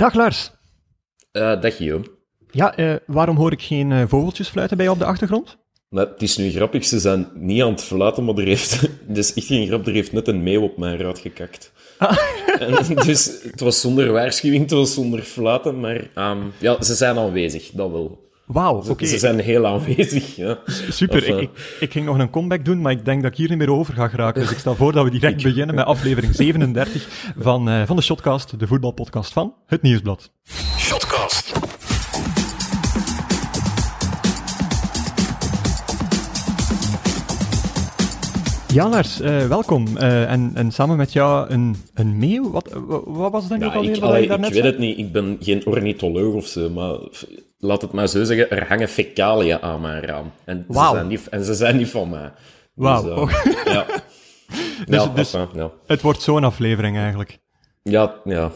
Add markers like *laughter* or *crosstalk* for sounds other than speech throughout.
Dag Lars. Uh, dag Guillaume. Ja, uh, waarom hoor ik geen uh, vogeltjes fluiten bij je op de achtergrond? Nou, het is nu grappig, ze zijn niet aan het fluiten, maar er heeft... *laughs* Dus echt geen grap, er heeft net een meeuw op mijn ruit gekakt. Ah. *laughs* En, dus het was zonder waarschuwing, het was zonder fluiten, maar um, ja, ze zijn aanwezig, dat wel. Wauw, oké. Ze zijn heel aanwezig, ja. Super, ik, ik, ik, ging nog een comeback doen, maar ik denk dat ik hier niet meer over ga geraken. Dus ik stel voor dat we direct beginnen met aflevering 37 van, uh, van de Shotcast, de voetbalpodcast van Het Nieuwsblad. Shotcast. Ja, Lars, uh, welkom. Uh, en, en samen met jou een, een meeuw. Wat, wat was dat ja, ook alweer? Ik, allee, ik weet het niet, ik ben geen ornitholoog of zo, maar laat het maar zo zeggen, er hangen fecaliën aan mijn raam. En, wow. ze, zijn niet, en ze zijn niet van mij. Wauw. Dus, uh, ja. *laughs* dus, ja, dus ja. het wordt zo'n aflevering eigenlijk. Ja, ja.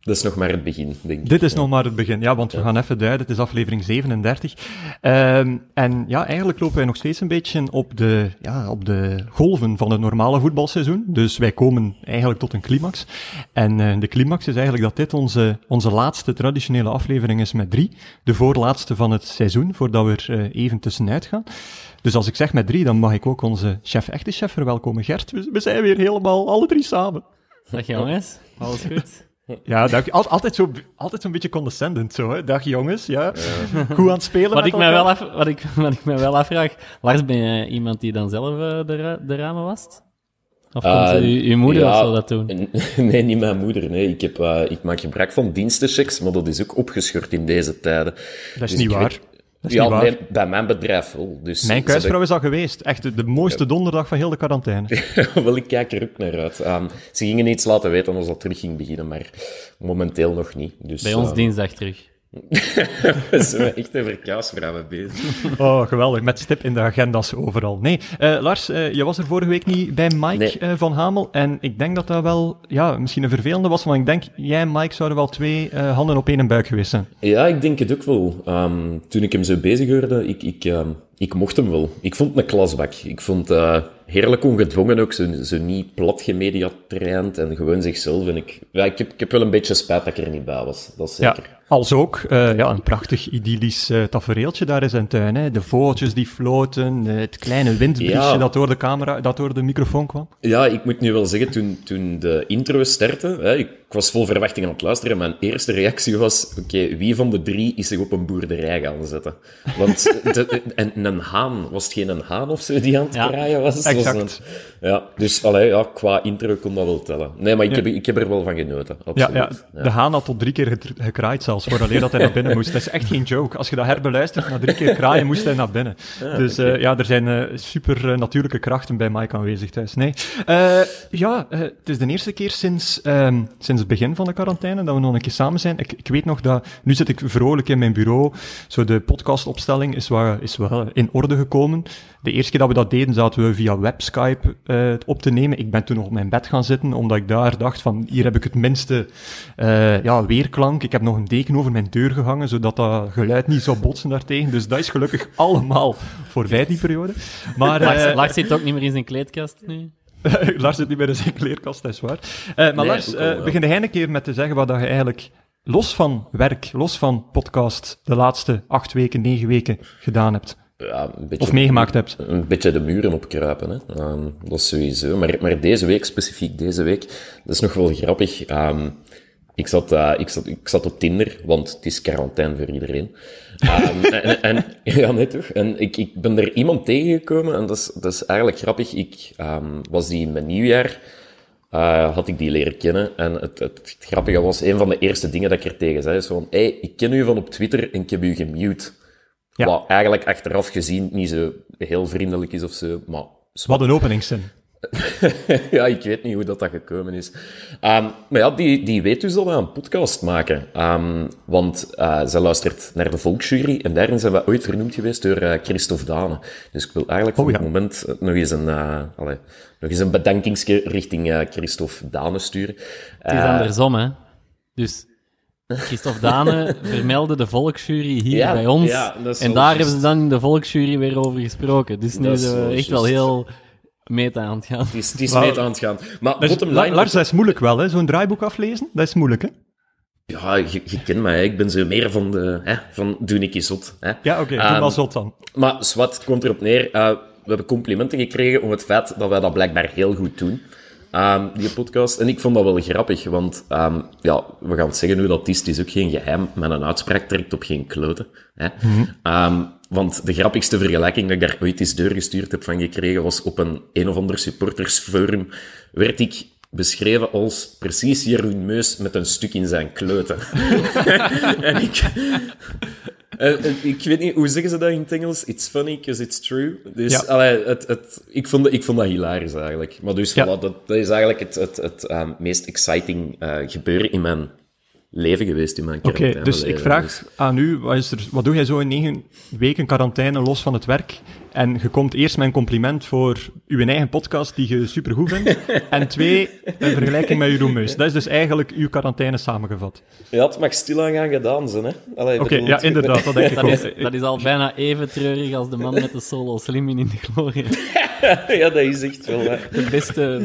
Dat is nog maar het begin, denk ik. Dit is nog maar het begin, ja, want we gaan even duiden. Het is aflevering 37. Um, en ja, eigenlijk lopen wij nog steeds een beetje op de, ja, op de golven van het normale voetbalseizoen. Dus wij komen eigenlijk tot een climax. En uh, de climax is eigenlijk dat dit onze, onze laatste traditionele aflevering is met drie. De voorlaatste van het seizoen, voordat we er uh, even tussenuit gaan. Dus als ik zeg met drie, dan mag ik ook onze chef, echte chef, verwelkomen. Gert, we, we zijn weer helemaal alle drie samen. Dag jongens, alles goed? Ja, dag, altijd zo'n altijd zo'n beetje condescendent zo, hè. Dag jongens, ja. Goed aan het spelen wat ik, mij wel af, wat, ik, wat ik mij wel afvraag, Lars, ben je iemand die dan zelf uh, de, de ramen wast? Of komt uh, uw, moeder ja, of zo dat doen? *laughs* Nee, niet mijn moeder. Nee. Ik, heb, uh, ik maak gebruik van dienstenchecks, maar dat is ook opgeschort in deze tijden. Dat is dus niet waar ja, nee, bij mijn bedrijf wel. Dus mijn kuisvrouw is al geweest. Echt de, mooiste donderdag van heel de quarantaine. *laughs* wel, ik kijk er ook naar uit. Um, ze gingen iets laten weten als dat terug ging beginnen, maar momenteel nog niet. Dus, bij ons uh, dinsdag terug. *laughs* We zijn echt over kaasvrouwen bezig. Oh, geweldig. Met stip in de agenda's overal. Nee, uh, Lars, uh, je was er vorige week niet bij Mike nee. uh, van Hamel. En ik denk dat dat wel, ja, misschien een vervelende was. Want ik denk, jij en Mike zouden wel twee handen op één buik geweest zijn. Ja, ik denk het ook wel. Um, toen ik hem zo bezig hoorde, ik, ik, um, ik mocht hem wel. Ik vond het een klasbak. Ik vond heerlijk ongedwongen ook, zo, zo niet plat gemediatraind en gewoon zichzelf. En ik, ja, ik, heb, ik heb wel een beetje spijt dat ik er niet bij was, dat zeker. Ja, als ook uh, ja, een prachtig idyllisch uh, tafereeltje daar in zijn tuin. Hè? De vogeltjes die floten, het kleine windbriesje ja. dat, door de camera, dat door de microfoon kwam. Ja, ik moet nu wel zeggen, toen, toen de intro startte, hè, ik, ik was vol verwachting aan het luisteren, mijn eerste reactie was, oké, okay, wie van de drie is zich op een boerderij gaan zetten? Want de, en een haan, was het geen een haan of zo die aan het kraaien was? Exact. Ja, dus allee, ja, qua intro kon dat wel tellen. Nee, maar ik, heb, ik heb er wel van genoten, absoluut. Ja, ja. De haan had tot drie keer gekraaid zelfs, voordat dat hij naar binnen moest. Dat is echt geen joke. Als je dat herbeluistert, na drie keer kraaien moest hij naar binnen. Dus okay. uh, ja, er zijn uh, super uh, natuurlijke krachten bij Mike aanwezig thuis. Nee. ja, het is de eerste keer sinds, um, sinds het begin van de quarantaine dat we nog een keer samen zijn. Ik, ik weet nog dat, nu zit ik vrolijk in mijn bureau. Zo de podcastopstelling is wel, is wel in orde gekomen. De eerste keer dat we dat deden, zaten we via webskype uh, op te nemen. Ik ben toen nog op mijn bed gaan zitten, omdat ik daar dacht van, hier heb ik het minste uh, ja, weerklank. Ik heb nog een deken over mijn deur gehangen, zodat dat geluid niet zou botsen daartegen. Dus dat is gelukkig *laughs* allemaal voorbij, die periode. Maar, Lars, uh, Lars zit ook niet meer in zijn kleedkast nu. *laughs* Lars zit niet meer in zijn kleerkast, dat is waar. maar nee, Lars, begin jij een keer met te zeggen wat je eigenlijk los van werk, los van podcast, de laatste acht weken, negen weken gedaan hebt? Ja, een beetje, of meegemaakt hebt. Een beetje de muren opkruipen. Hè. Um, dat is sowieso. Maar, maar deze week, specifiek deze week, dat is nog wel grappig. Um, ik, zat, uh, ik, zat, ik zat op Tinder, want het is quarantaine voor iedereen. Um, *laughs* en, en, ja, net toch? En ik, ik ben er iemand tegengekomen, en dat is, dat is eigenlijk grappig. Ik was die in mijn nieuwjaar, uh, had ik die leren kennen. En het, het, het, grappige was, een van de eerste dingen dat ik er tegen zei, is van, hey, ik ken u van op Twitter en ik heb u gemute. Ja. Wat eigenlijk achteraf gezien niet zo heel vriendelijk is of zo, maar... Wat een openingszin. *laughs* ja, ik weet niet hoe dat, dat gekomen is. Um, maar ja, die, die weet dus dat we een podcast maken. Um, want uh, zij luistert naar de Volksjury en daarin zijn we ooit vernoemd geweest door uh, Christophe Dane. Dus ik wil eigenlijk oh, voor het moment nog eens een, uh, allez, nog eens een bedankingsje richting Christophe Dane sturen. Het is andersom, hè? Dus Christophe Dane vermeldde de volksjury hier ja, bij ons. Ja, en daar hebben ze dan in de volksjury weer over gesproken. Dus nu zijn we echt wel heel meta aan het gaan. Het is, het is meta aan het gaan. Maar dus, bottom line... Lars, dat is moeilijk wel, hè? Zo'n draaiboek aflezen, dat is moeilijk, hè? Ja, je, je kent mij, ik ben zo meer van de, hè, van doe ik eens zot. Hè. Ja, oké, okay, doe um, maar zot dan. Maar zwart, het komt erop neer. Uh, we hebben complimenten gekregen om het feit dat wij dat blijkbaar heel goed doen. Um, die podcast. En ik vond dat wel grappig, want um, ja, we gaan het zeggen nu dat is, is ook geen geheim, maar een uitspraak trekt op geen kloten. Hè. Mm -hmm. want de grappigste vergelijking dat ik daar ooit eens doorgestuurd heb van gekregen, was op een een of ander supportersforum, werd ik beschreven als precies Jeroen Meus met een stuk in zijn kloten. *laughs* *laughs* en ik... Uh, ik weet niet, hoe zeggen ze dat in het Engels? It's funny because it's true. Dus, ja. allee, het, het, ik, vond, ik vond dat hilarisch eigenlijk. Maar dus, ja. voilà, dat, dat, is eigenlijk het, het, het uh, meest exciting uh, gebeuren in mijn leven geweest in mijn quarantaine. Oké, dus ik vraag dus- aan u, wat, is er, wat doe jij zo in negen weken quarantaine los van het werk? En je komt eerst mijn compliment voor uw eigen podcast, die je supergoed vindt. *laughs* en twee, een vergelijking met Jeroen Meus. Dat is dus eigenlijk uw quarantaine samengevat. Ja, het mag stilaan gaan gedaan zijn, hè. Oké, ja, inderdaad, dat denk ik dat is, dat is al bijna even treurig als de man met de solo slim in de glorie. *laughs* *laughs* ja, dat is echt wel, hè. De beste,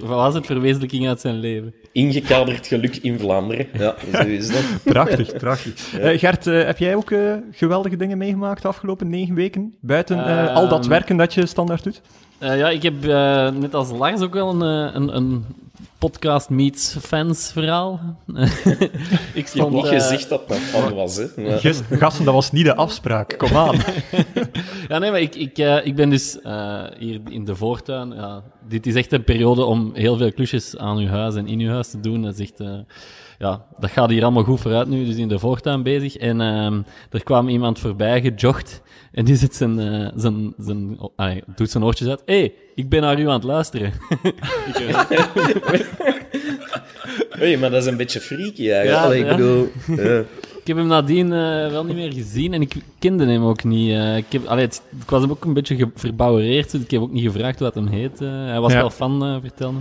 wat *laughs* was het, verwezenlijking uit zijn leven. Ingekaderd geluk in Vlaanderen. Ja, zo is dat. *laughs* Prachtig, prachtig. Ja. Uh, Gert, uh, heb jij ook uh, geweldige dingen meegemaakt de afgelopen negen weken? Buiten uh, al dat ehm, werken dat je standaard doet? Uh, ja, ik heb uh, net als Lars ook wel een, een, een podcast meets fans verhaal. *laughs* ik stond, hebt niet gezegd dat dat fan was, hè? Gasten, dat was niet de afspraak. Kom aan. *laughs* ja, nee, maar ik, ik, ik ben dus hier in de voortuin. Ja, dit is echt een periode om heel veel klusjes aan uw huis en in uw huis te doen. Dat is echt ja, dat gaat hier allemaal goed vooruit nu, dus in de voortuin bezig. En uh, er kwam iemand voorbij, gejogd, en die zit zijn, uh, zijn, zijn, doet zijn oortjes uit. Hé, hey, ik ben naar u aan het luisteren. *laughs* Hé, maar dat is een beetje freaky eigenlijk. Ja, ik bedoel... *laughs* Ik heb hem nadien uh, wel niet meer gezien en ik kende hem ook niet. Uh, ik, heb, allee, het, ik was hem ook een beetje verbouwereerd, dus ik heb ook niet gevraagd wat hem heet. Uh, hij was ja. wel fan, vertelde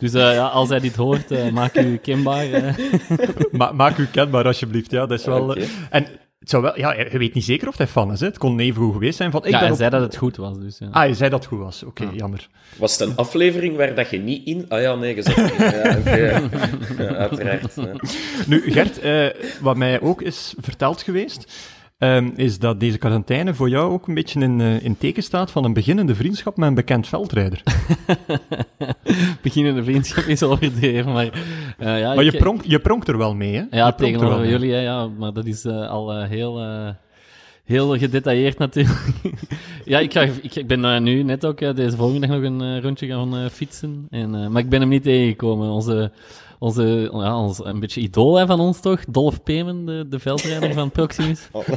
dus uh, ja, als hij dit hoort, uh, maak u kenbaar. Uh. *laughs* Ma maak u kenbaar, alsjeblieft. Ja, dat is wel... Okay. En het zou wel, ja, je weet niet zeker of hij fan is. Hè? Het kon even goed geweest zijn. Van, ik ja, hij op... zei dat het goed was. Dus, ja. Ah, hij zei dat het goed was. Oké, okay, ah. jammer. Was het een aflevering waar dat je niet in... Ah ja, nee, gezegd. ja, okay. *laughs* ja, uiteraard. Ja. Nu, Gert, wat mij ook is verteld geweest um, is dat deze quarantaine voor jou ook een beetje in, uh, in teken staat van een beginnende vriendschap met een bekend veldrijder. *laughs* beginnende vriendschap is overdreven, maar... Uh, ja, maar je, pronkt, je pronkt er wel mee, hè? Ja, tegenover jullie, hè, ja, maar dat is uh, al heel heel gedetailleerd natuurlijk. *laughs* ja, ik, ga, ik, ik ben nu net ook deze volgende dag nog een rondje gaan fietsen. En, maar ik ben hem niet tegengekomen. Onze, onze ja, ons, een beetje idool hè, van ons toch? Dolf Pemen, de, de veldrijder van Proximus. *laughs* Oh,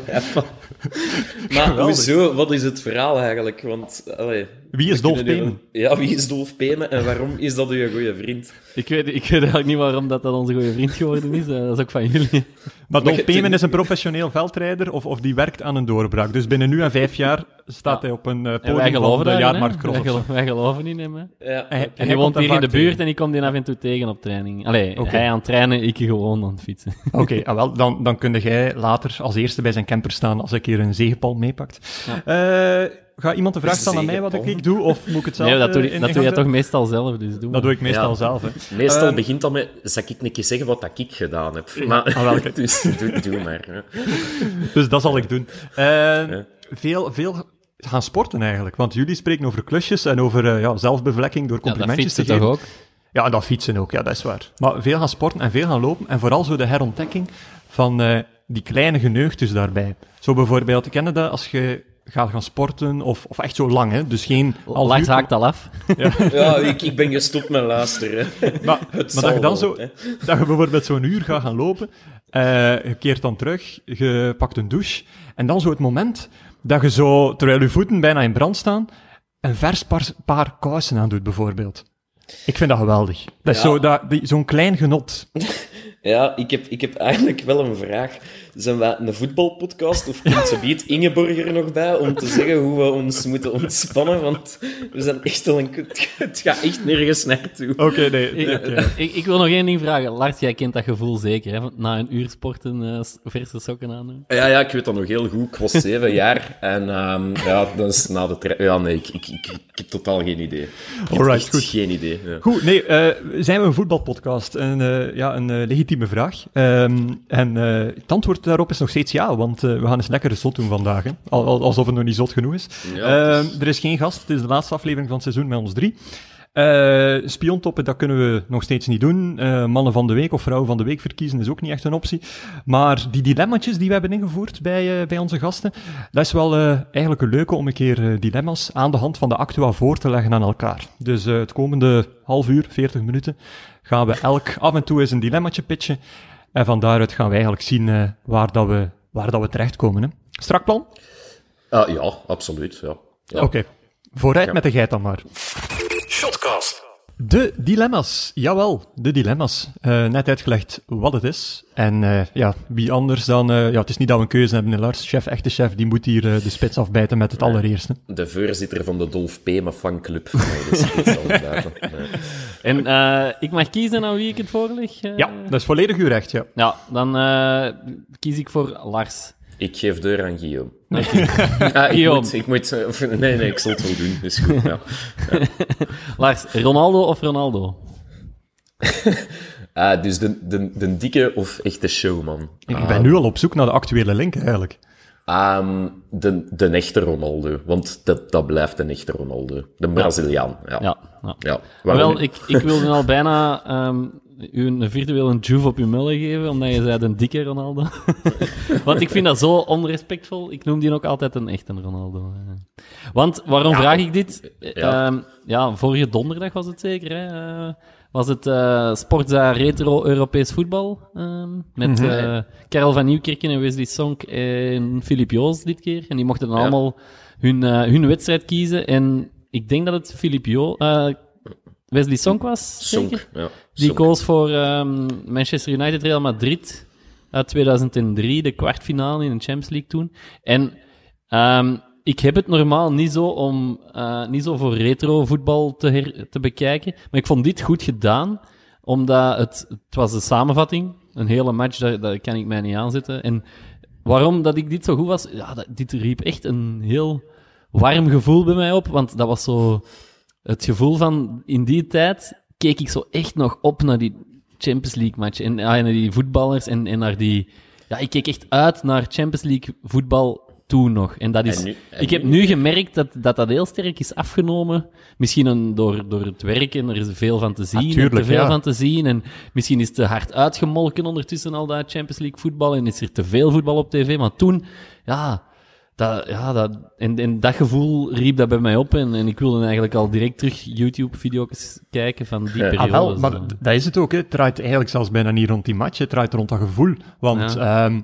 maar hoezo? Wat is het verhaal eigenlijk? Want, allee, wie is Dolf Pemen? Ja, wie is Dolf Pemen en waarom is dat uw goede vriend? Ik weet, ik weet eigenlijk niet waarom dat, dat onze goede vriend geworden is. dat is ook van jullie. Maar Dolf Pemen is een professioneel veldrijder of, of die werkt aan een doorbraak. Dus binnen nu en vijf jaar staat hij op een uh, podium van de jaarmarktcross. Wij, geloven, wij geloven in hem. Hè. Ja, en, en hij woont hier in de buurt en ik kom die af en toe tegen op training. Allee, okay. hij aan het trainen, ik gewoon aan het fietsen. Oké, okay, ah, wel, dan, dan kun jij later als eerste bij zijn camper staan als ik hier een zegenpal meepakt. Ja. Uh, Ga iemand de vraag stellen aan mij wat ik, doe, of moet ik het zelf Nee, dat doe, uh, dat doe je toch meestal zelf, dus doe Dat doe ik meestal ja. zelf, hè. Meestal uh, begint dat met, zal ik een keer zeggen wat dat ik gedaan heb? Ja, maar, ah, welke? *laughs* dus doe, doe maar. Hè. Dus dat zal ik doen. Uh, ja. veel, veel gaan sporten eigenlijk, want jullie spreken over klusjes en over ja, zelfbevlekking door complimentjes te geven. toch ook? Ja, dat fietsen ook, ja, dat is waar. Maar veel gaan sporten en veel gaan lopen en vooral zo de herontdekking van die kleine geneugtes daarbij. Zo bijvoorbeeld, ken je dat als je gaat gaan sporten, of, of echt zo lang, hè? Dus geen... Lang haakt al af. *laughs* Ja, *laughs* ja ik, ik ben gestopt met luisteren. *laughs* Maar, maar dat je dan zo... Dat je bijvoorbeeld zo'n uur gaat gaan lopen, uh, je keert dan terug, je pakt een douche, en dan zo het moment dat je zo, terwijl je voeten bijna in brand staan, een vers paar, paar kousen aan doet, bijvoorbeeld. Ik vind dat geweldig. Dat is ja. zo, dat, zo'n klein genot. Ja, ik heb, ik heb eigenlijk wel een vraag. Zijn wij een voetbalpodcast of komt ze biedt Ingeborg er nog bij om te zeggen hoe we ons moeten ontspannen? Want we zijn echt al een... Het gaat echt nergens naartoe. Oké, nee. Ik, ik, ik wil nog één ding vragen. Lars, jij kent dat gevoel zeker, hè? Na een uur sporten, eh, s- verse sokken aan doen. Ja, ja, ik weet dat nog heel goed. Ik was zeven jaar en ehm, ja, dat is na de Ja, nee, ik, ik, ik, ik heb totaal geen idee. Ik heb Alright, goed. geen idee. Ja. Goed, nee, eh, zijn we een voetbalpodcast? Een, eh, ja, een legitieme vraag. Ehm, en eh, het antwoord daarop is nog steeds ja, want eh, we gaan eens lekker zot doen vandaag. Hè? Al, al- alsof het nog niet zot genoeg is. Ja, Ehm, er is geen gast, het is de laatste aflevering van het seizoen met ons drie. Eh spiontoppen, dat kunnen we nog steeds niet doen. Eh, mannen van de week of vrouwen van de week verkiezen is ook niet echt een optie. Maar die dilemma's die we hebben ingevoerd bij, bij onze gasten, dat is wel eigenlijk een leuke om een keer dilemma's aan de hand van de actua voor te leggen aan elkaar. Dus het komende half uur, 40 minuten, gaan we elk af en toe eens een dilemmaatje pitchen. En van daaruit gaan we eigenlijk zien eh, waar, dat we, waar dat we terechtkomen. Hè. Strak plan? Ah, ja, absoluut. Ja. Ja. Oké, vooruit Ja. met de geit dan maar. De dilemma's, jawel, de dilemma's. Eh, net uitgelegd wat het is. En eh, ja, wie anders dan... eh, ja, het is niet dat we een keuze hebben, Lars. Chef, echte chef, die moet hier de spits afbijten met het allereerste. De voorzitter van de Dolf Pema fanclub. Nee. En eh, ik mag kiezen aan wie ik het voorleg? Ja, dat is volledig uw recht, ja. Ja, dan eh, kies ik voor Lars. Ik geef deur aan Guillaume. Nee. Ah, *laughs* ik Guillaume. moet, ik moet, eh, of- nee, nee, ik zal het wel doen. Is goed, ja. *laughs* Lars, Ronaldo of Ronaldo? *laughs* Ah, dus de, de, de dikke of echte showman? Ik ben nu al op zoek naar de actuele link, eigenlijk. Ehm, de, de echte Ronaldo. Want dat, dat blijft een echte Ronaldo. De Braziliaan. Ja. ja. Ja. Wel, ik, ik wilde al bijna ehm, u een virtuele juve op uw mullen geven, omdat je zei een dikke Ronaldo. *laughs* Want ik vind dat zo onrespectvol. Ik noem die ook altijd een echte Ronaldo. Want waarom vraag ik dit? Ja. Ehm, ja, vorige donderdag was het zeker. Hè? Eh, was het eh Sportza Retro Europees Voetbal. ehm, met eh Karel van Nieuwkerken en Wesley Sonk en Filip Joos dit keer. En die mochten dan Ja. allemaal hun, hun wedstrijd kiezen. En ik denk dat het Filip Joos... Wesley Sonk was, zeker? Ja. Die koos voor ehm, Manchester United Real Madrid uit 2003, de kwartfinale in de Champions League toen. En ehm, ik heb het normaal niet zo om eh, niet zo voor retro voetbal te, her- te bekijken, maar ik vond dit goed gedaan, omdat het, het was de samenvatting, een hele match, daar, daar kan ik mij niet aanzetten. En waarom dat ik dit zo goed was, ja, dat, dit riep echt een heel warm gevoel bij mij op, want dat was zo het gevoel van in die tijd keek ik zo echt nog op naar die Champions League match en ja, naar die voetballers en, en naar die. Ja, ik keek echt uit naar Champions League voetbal toen nog. En dat is. En nu- en ik heb nu? gemerkt dat, dat dat heel sterk is afgenomen. Misschien een, door, door het werken, er is veel van te zien. en Natuurlijk, te veel ja. van te zien. En misschien is het te hard uitgemolken ondertussen al dat Champions League voetbal. En is er te veel voetbal op tv. Maar toen, ja, dat, ja, dat, en, en dat gevoel riep dat bij mij op. En, en ik wilde eigenlijk al direct terug YouTube-video's kijken van die Ja. periode. Ah, wel, maar dat is het ook. Hè. Het draait eigenlijk zelfs bijna niet rond die match. Het draait rond dat gevoel. Want ehm,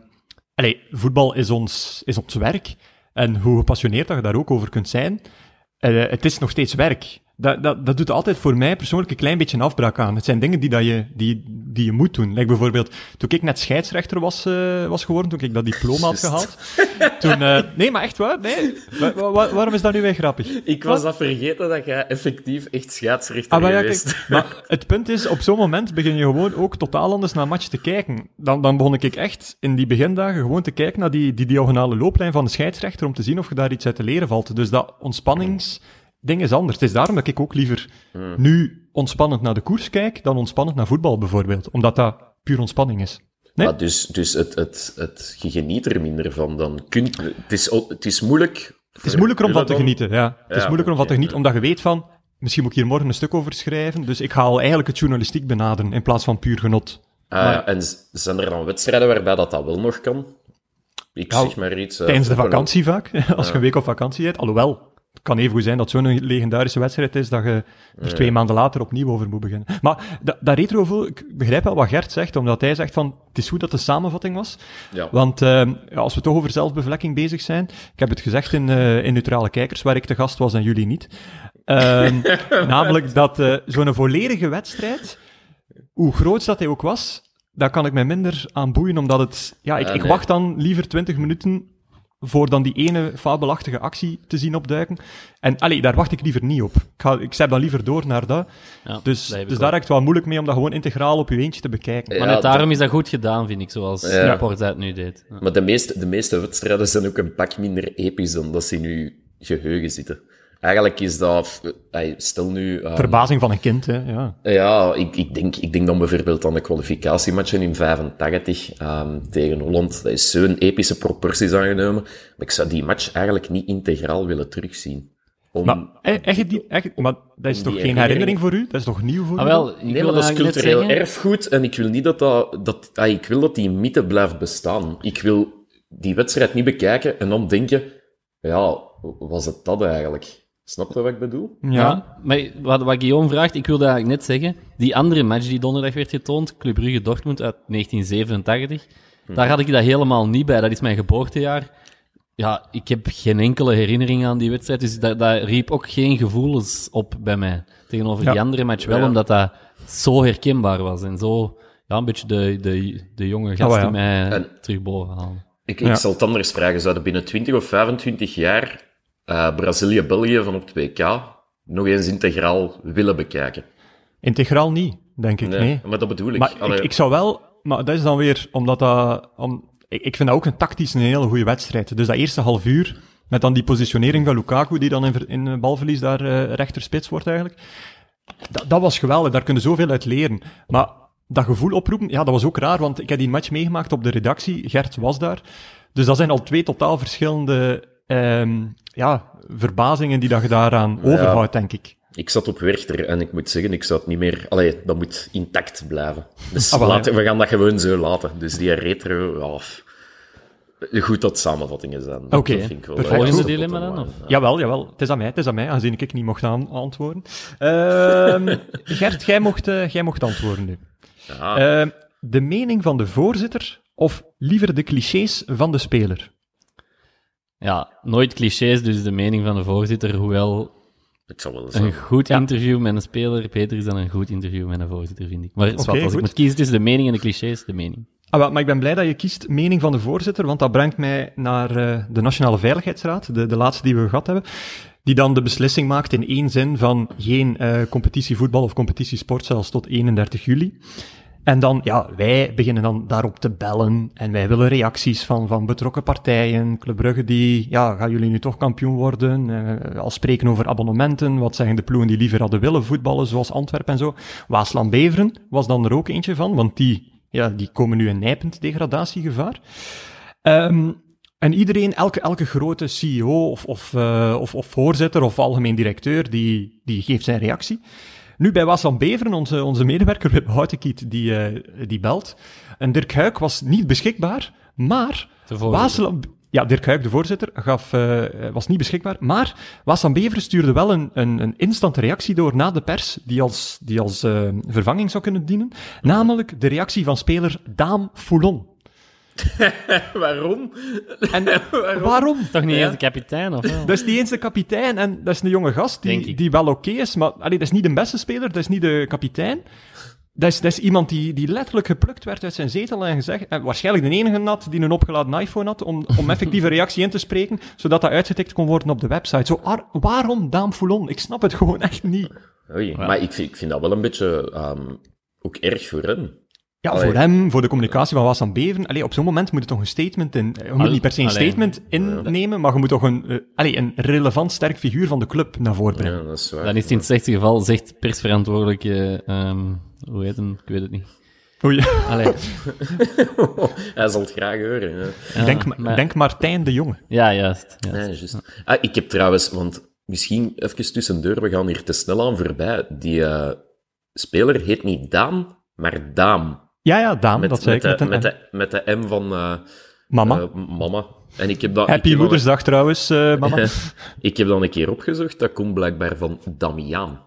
allee, voetbal is ons, is ons werk. En hoe gepassioneerd dat je daar ook over kunt zijn, eh, het is nog steeds werk. Dat, dat, dat doet altijd voor mij persoonlijk een klein beetje een afbraak aan. Het zijn dingen die, dat je, die, die je moet doen. Like bijvoorbeeld, toen ik net scheidsrechter was, eh, was geworden, toen ik dat diploma had gehaald. Toen, eh, nee, maar echt waar? Nee. Wa- wa- wa- waarom is dat nu weer grappig? Ik was dat vergeten dat jij effectief echt scheidsrechter Ah, maar ja, geweest. kijk, maar het punt is, op zo'n moment begin je gewoon ook totaal anders naar een match te kijken. Dan, dan begon ik echt in die begindagen gewoon te kijken naar die, die diagonale looplijn van de scheidsrechter om te zien of je daar iets uit te leren valt. Dus dat ontspanningsding is anders. Het is daarom dat ik ook liever nu ontspannend naar de koers kijk dan ontspannend naar voetbal bijvoorbeeld. Omdat dat puur ontspanning is. Nee? Maar dus dus het, het, het, je geniet er minder van dan kunt... Het is, het is moeilijk... Het is moeilijker om van te genieten, ja. Het is moeilijker om van te genieten, omdat je weet van, misschien moet ik hier morgen een stuk over schrijven, dus ik ga al eigenlijk het journalistiek benaderen in plaats van puur genot. Ah, en z- zijn er dan wedstrijden waarbij dat, dat wel nog kan? Ik Nou, zeg maar iets. eh, Tijdens de vakantie vaak, *laughs* als je een week op vakantie hebt. Alhoewel, het kan even goed zijn dat zo'n legendarische wedstrijd is dat je er twee maanden later opnieuw over moet beginnen. Maar dat, dat retrogevoel, ik begrijp wel wat Gert zegt, omdat hij zegt van, het is goed dat de samenvatting was. Ja. Want eh, ja, als we toch over zelfbevlekking bezig zijn, ik heb het gezegd in, eh, in Neutrale Kijkers, waar ik te gast was en jullie niet. Ehm, *laughs* namelijk dat eh, zo'n volledige wedstrijd, hoe groot dat hij ook was, daar kan ik mij minder aan boeien, omdat het... Ja, ik, ik wacht dan liever 20 minuten voor dan die ene fabelachtige actie te zien opduiken. En allee, daar wacht ik liever niet op. Ik, ga, ik zet dan liever door naar dat. Ja, Dus, dus ook. daar heb ik het wel moeilijk mee om dat gewoon integraal op je eentje te bekijken. Ja, Maar net dat- daarom is dat goed gedaan, vind ik, zoals Ja. Newport dat nu deed. Ja. Maar de meeste, de meeste wedstrijden zijn ook een pak minder episch dan dat ze in uw geheugen zitten. Eigenlijk is dat... eh, Stel nu... ehm, Verbazing van een kind, hè. Ja. Ja, ik, ik, denk, ik denk dan bijvoorbeeld aan de kwalificatiematchen in 85 ehm, tegen Holland. Dat is zo'n epische proporties aangenomen. Maar ik zou die match eigenlijk niet integraal willen terugzien. Om, Maar, e- echt, die, echt, maar dat is toch geen herinnering- herinnering voor u? Dat is toch nieuw voor Ah, u? wel, ik nee, wil maar dat is cultureel erfgoed en ik wil niet dat dat... dat ah, ik wil dat die mythe blijft bestaan. Ik wil die wedstrijd niet bekijken en dan denken... Ja, was het dat eigenlijk? Snap je wat ik bedoel? Ja. Ja, maar wat, wat Guillaume vraagt, ik wilde eigenlijk net zeggen, die andere match die donderdag werd getoond, Club Brugge-Dortmund uit 1987, daar had ik dat helemaal niet bij. Dat is mijn geboortejaar. Ja, ik heb geen enkele herinnering aan die wedstrijd, dus dat, dat riep ook geen gevoelens op bij mij. Tegenover Ja. die andere match wel, Ja. omdat dat zo herkenbaar was en zo, ja, een beetje de, de, de jonge gast Oh, ja. die mij En- terug boven haalde. Ik, Ja. ik zal het anders vragen. Zouden binnen 20 of 25 jaar eh, Brazilië-België van op het WK nog eens integraal willen bekijken? Integraal niet, denk ik. Nee. Maar dat bedoel ik. Maar Allee, ik, ik zou wel, maar dat is dan weer omdat dat, om, ik, ik vind dat ook een tactisch een hele goede wedstrijd. Dus dat eerste half uur, met dan die positionering van Lukaku, die dan in, in balverlies daar eh rechterspits wordt eigenlijk. Dat, dat was geweldig, daar kunnen zoveel uit leren. Maar dat gevoel oproepen, ja, dat was ook raar, want ik heb die match meegemaakt op de redactie. Gert was daar. Dus dat zijn al twee totaal verschillende ehm, ja, verbazingen die dat je daaraan overhoudt, denk ik. Ik zat op Werchter en ik moet zeggen, ik zou het niet meer... Allee, dat moet intact blijven. Dus Ah, wel, laten- ja. we gaan dat gewoon zo laten. Dus die retro... Ja, f- goed dat samenvattingen zijn. Oké, perfect. is Volgende de dilemma dan, of? line. Jawel, jawel. Het is aan mij, het is aan mij, aangezien ik niet mocht aan antwoorden. Ehm, *laughs* Gert, jij mocht, eh, jij mocht antwoorden nu. Ja, Ehm, de mening van de voorzitter of liever de clichés van de speler? Ja, nooit clichés, dus de mening van de voorzitter, hoewel het zal wel Een zijn. goed Ja. interview met een speler beter is dan een goed interview met een voorzitter, vind ik. Maar zwart, als goed. ik moet kiezen tussen de mening en de clichés, de mening. Ah, maar ik ben blij dat je kiest mening van de voorzitter, want dat brengt mij naar eh, de Nationale Veiligheidsraad, de, de laatste die we gehad hebben, die dan de beslissing maakt in één zin van geen eh competitievoetbal of competitiesport zelfs tot 31 juli. En dan, ja, wij beginnen dan daarop te bellen en wij willen reacties van, van betrokken partijen. Club die, ja, gaan jullie nu toch kampioen worden? Eh al spreken over abonnementen, wat zeggen de ploegen die liever hadden willen voetballen, zoals Antwerpen en zo. Waasland Beveren was dan er ook eentje van, want die, ja, die komen nu in nijpend degradatiegevaar. Ehm, en iedereen, elke, elke grote CEO of, of, eh, of, of voorzitter of algemeen directeur, die, die geeft zijn reactie. Nu bij Waasland Beveren, onze, onze medewerker Wim Houtenkiet, die, eh, die belt. En Dirk Huyck was niet beschikbaar, maar. Waasland... Ja, Dirk Huyck, de voorzitter, gaf, eh, was niet beschikbaar. Maar Waasland Beveren stuurde wel een, een, een instant reactie door na de pers, die als, die als eh, vervanging zou kunnen dienen. Namelijk de reactie van speler Daan Foulon. *laughs* Waarom? En *laughs* waarom? Toch niet Ja. eens de kapitein, of wel? Dat is niet eens de kapitein en dat is een jonge gast die, die wel oké is, maar allee, dat is niet de beste speler, dat is niet de kapitein. Dat is, dat is iemand die, die letterlijk geplukt werd uit zijn zetel en gezegd, en waarschijnlijk de enige had die een opgeladen iPhone had, om, om *laughs* effectieve reactie in te spreken, zodat dat uitgetikt kon worden op de website. Zo, ar- waarom Daan Foulon? Ik snap het gewoon echt niet. Oei, Maar ik vind, ik vind dat wel een beetje ehm, ook erg voor hem. Ja, Allee. voor hem, voor de communicatie van Waas aan. Allee, op zo'n moment moet je toch een statement in... Je moet niet per se een allee. statement innemen, maar je moet toch een, eh, allee, een relevant sterk figuur van de club naar voren brengen. Ja, dat is waar. Dan is het in het slechtste geval, zegt persverantwoordelijke, ehm, hoe heet hem? Ik weet het niet. Oei. *laughs* Allee, *laughs* Hij zal het graag horen. Ja. ja, denk, ma- maar- denk Martijn de Jonge. Ja, juist. juist. Nee, juist. Ah, ik heb trouwens, want misschien even tussendoor, we gaan hier te snel aan voorbij. Die eh, speler heet niet Daan, maar Daam. Ja, ja, Daan, Met, dat zei met, ik. de, Met de, met de M van eh, Mama. eh, mama. En ik heb dat, ik Happy heb dat- Moedersdag trouwens, eh, *laughs* mama. ik heb dan een keer opgezocht, dat komt blijkbaar van Damiaan.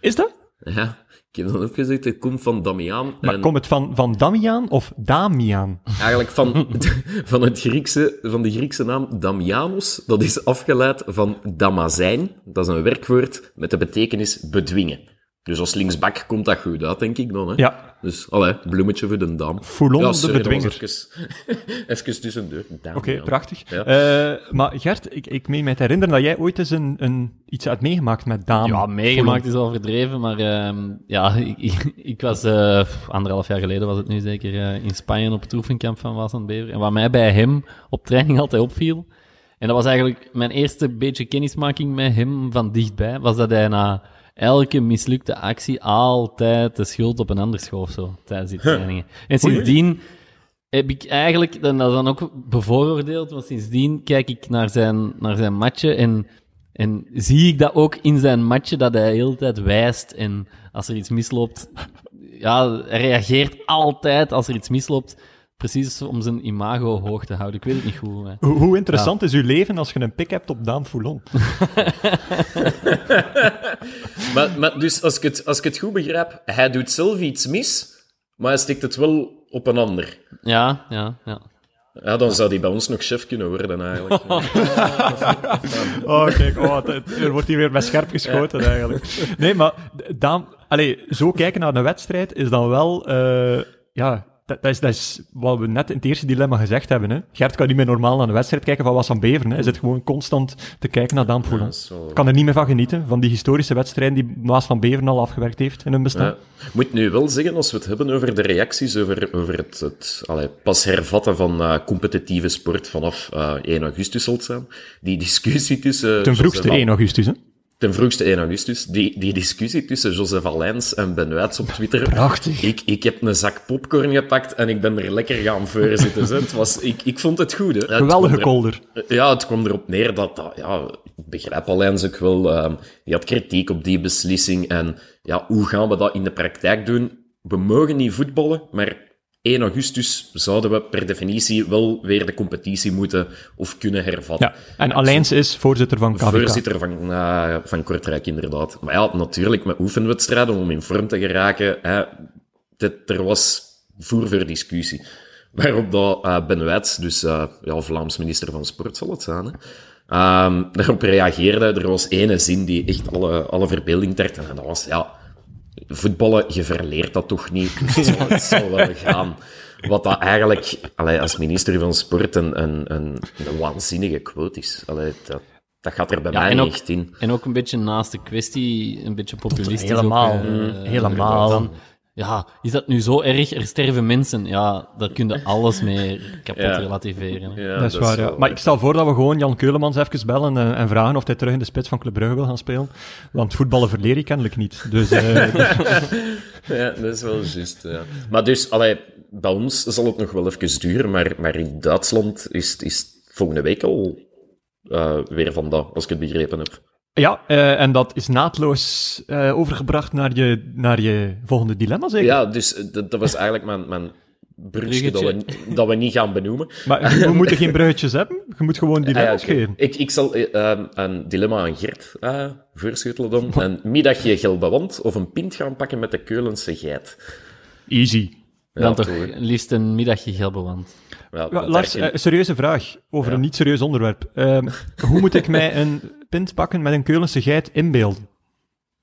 Is dat? Ja, ik heb dan opgezocht, het komt van Damiaan. Maar en komt het van, van Damian of Damian? Eigenlijk van, *laughs* van, het Griekse, van de Griekse naam Damianos, dat is afgeleid van damazijn. Dat is een werkwoord met de betekenis bedwingen. Dus als linksbak komt dat goed uit, denk ik dan. Hè? Ja, Dus, allee, bloemetje voor de dam. Foulon, de sorry, dat was bedwinger. Even, *laughs* even tussendoor. Dam, Oké, ja. prachtig. Ja. Eh, maar Gert, ik, ik meen mij te herinneren dat jij ooit eens een, een, iets had meegemaakt met Daan. Ja, meegemaakt is al verdreven, maar ehm, ja, *laughs* ik, ik, ik was eh, anderhalf jaar geleden was het nu zeker eh, in Spanje op het oefenkamp van Waasland Bever. En wat mij bij hem op training altijd opviel, en dat was eigenlijk mijn eerste beetje kennismaking met hem van dichtbij, was dat hij na elke mislukte actie altijd de schuld op een ander schoof zo, tijdens die trainingen. En sindsdien heb ik eigenlijk, en dat is dan ook bevooroordeeld, want sindsdien kijk ik naar zijn, naar zijn matchen en, en zie ik dat ook in zijn matchen, dat hij de hele tijd wijst en als er iets misloopt, ja, hij reageert altijd als er iets misloopt, precies om zijn imago hoog te houden. Ik weet het niet goed. Hoe, hoe interessant is uw leven als je een pik hebt op Daan Foulon? *laughs* *laughs* Maar, maar dus, als ik, het, als ik het goed begrijp, hij doet zelf iets mis, maar hij stikt het wel op een ander. Ja, ja, ja. Ja, dan zou hij bij ons nog chef kunnen worden, eigenlijk. *laughs* Oh, kijk, oh, er wordt hier weer met scherp geschoten eigenlijk. Nee, maar Daan, allee, zo kijken naar een wedstrijd is dan wel, eh, ja, dat, dat, is, dat is wat we net in het eerste dilemma gezegd hebben. Hè. Gert kan niet meer normaal naar een wedstrijd kijken van was aan Beveren. Hè. Hij zit gewoon constant te kijken naar. Dat is wel- Kan er niet meer van genieten, van die historische wedstrijden die Maas van Beveren al afgewerkt heeft in hun bestaan. Ja. Ik moet nu wel zeggen, als we het hebben over de reacties, over, over het, het allee, pas hervatten van eh, competitieve sport vanaf eh 1 augustus zal het zijn, die discussie tussen... Ten vroegste Joseph 1 augustus. Hè. Ten vroegste 1 augustus. Die, die discussie tussen Joseph Allijns en Ben Wijts op Twitter. Prachtig. Ik, ik heb een zak popcorn gepakt en ik ben er lekker gaan voor zitten. hè. Het was, ik, ik vond het goed. Hè. Geweldige er- kolder. Ja, het kwam erop neer dat, dat ja, ik begrijp Allijns ook wel, ehm, die had kritiek op die beslissing. En ja, hoe gaan we dat in de praktijk doen? We mogen niet voetballen, maar 1 augustus zouden we per definitie wel weer de competitie moeten of kunnen hervatten. Ja. En Allijns is voorzitter van KVK. Voorzitter van, eh, van Kortrijk, inderdaad. Maar ja, natuurlijk met oefenwedstrijden om in vorm te geraken. Hè, dit, er was voer voor discussie. Waarop dat, eh, Ben Wijts, dus eh, ja, Vlaams minister van Sport zal het zijn, hè, ehm, daarop reageerde. Er was ene zin die echt alle, alle verbeelding trekt. En dat was, ja, voetballen, je verleert dat toch niet. Dus het zal, het zal wel gaan. Wat dat eigenlijk, allee, als minister van Sport, een, een, een, een waanzinnige quote is. Allee, dat, dat gaat er bij Ja, mij ook- echt in. En ook een beetje naast de kwestie, een beetje populistisch. Helemaal, ook, eh, helemaal. Ja, is dat nu zo erg? Er sterven mensen. Ja, daar kun je alles mee kapot Ja. relativeren. Ja, dat is waar, ja. Maar ik stel voor dat we gewoon Jan Keulemans even bellen en, en vragen of hij terug in de spits van Club Brugge wil gaan spelen. Want voetballen verleer ik kennelijk niet. Dus eh, *laughs* Ja, dat is wel juist. Ja. Maar dus, allee, bij ons zal het nog wel even duren, maar, maar in Duitsland is, is volgende week al eh, weer van dat, als ik het begrepen heb. Ja, eh, en dat is naadloos eh, overgebracht naar je, naar je volgende dilemma, zeker? Ja, dus eh, dat, dat was eigenlijk mijn, mijn bruggetje dat we, dat we niet gaan benoemen. Maar *laughs* we moeten geen bruggetjes hebben. Je moet gewoon dilemma's Ah, ja, oké. geven. ik, ik zal eh, eh, een dilemma aan Gert eh voorschotelen dan. Een middagje gelbewand of een pint gaan pakken met de Keulense geit. Easy. Dan Ja, toch toch, hè. liefst een middagje gelbewand. Ja, Ja, Lars, eh, serieuze vraag over Ja. een niet serieus onderwerp. Ehm, hoe moet ik mij een pint pakken met een Keulense geit inbeelden?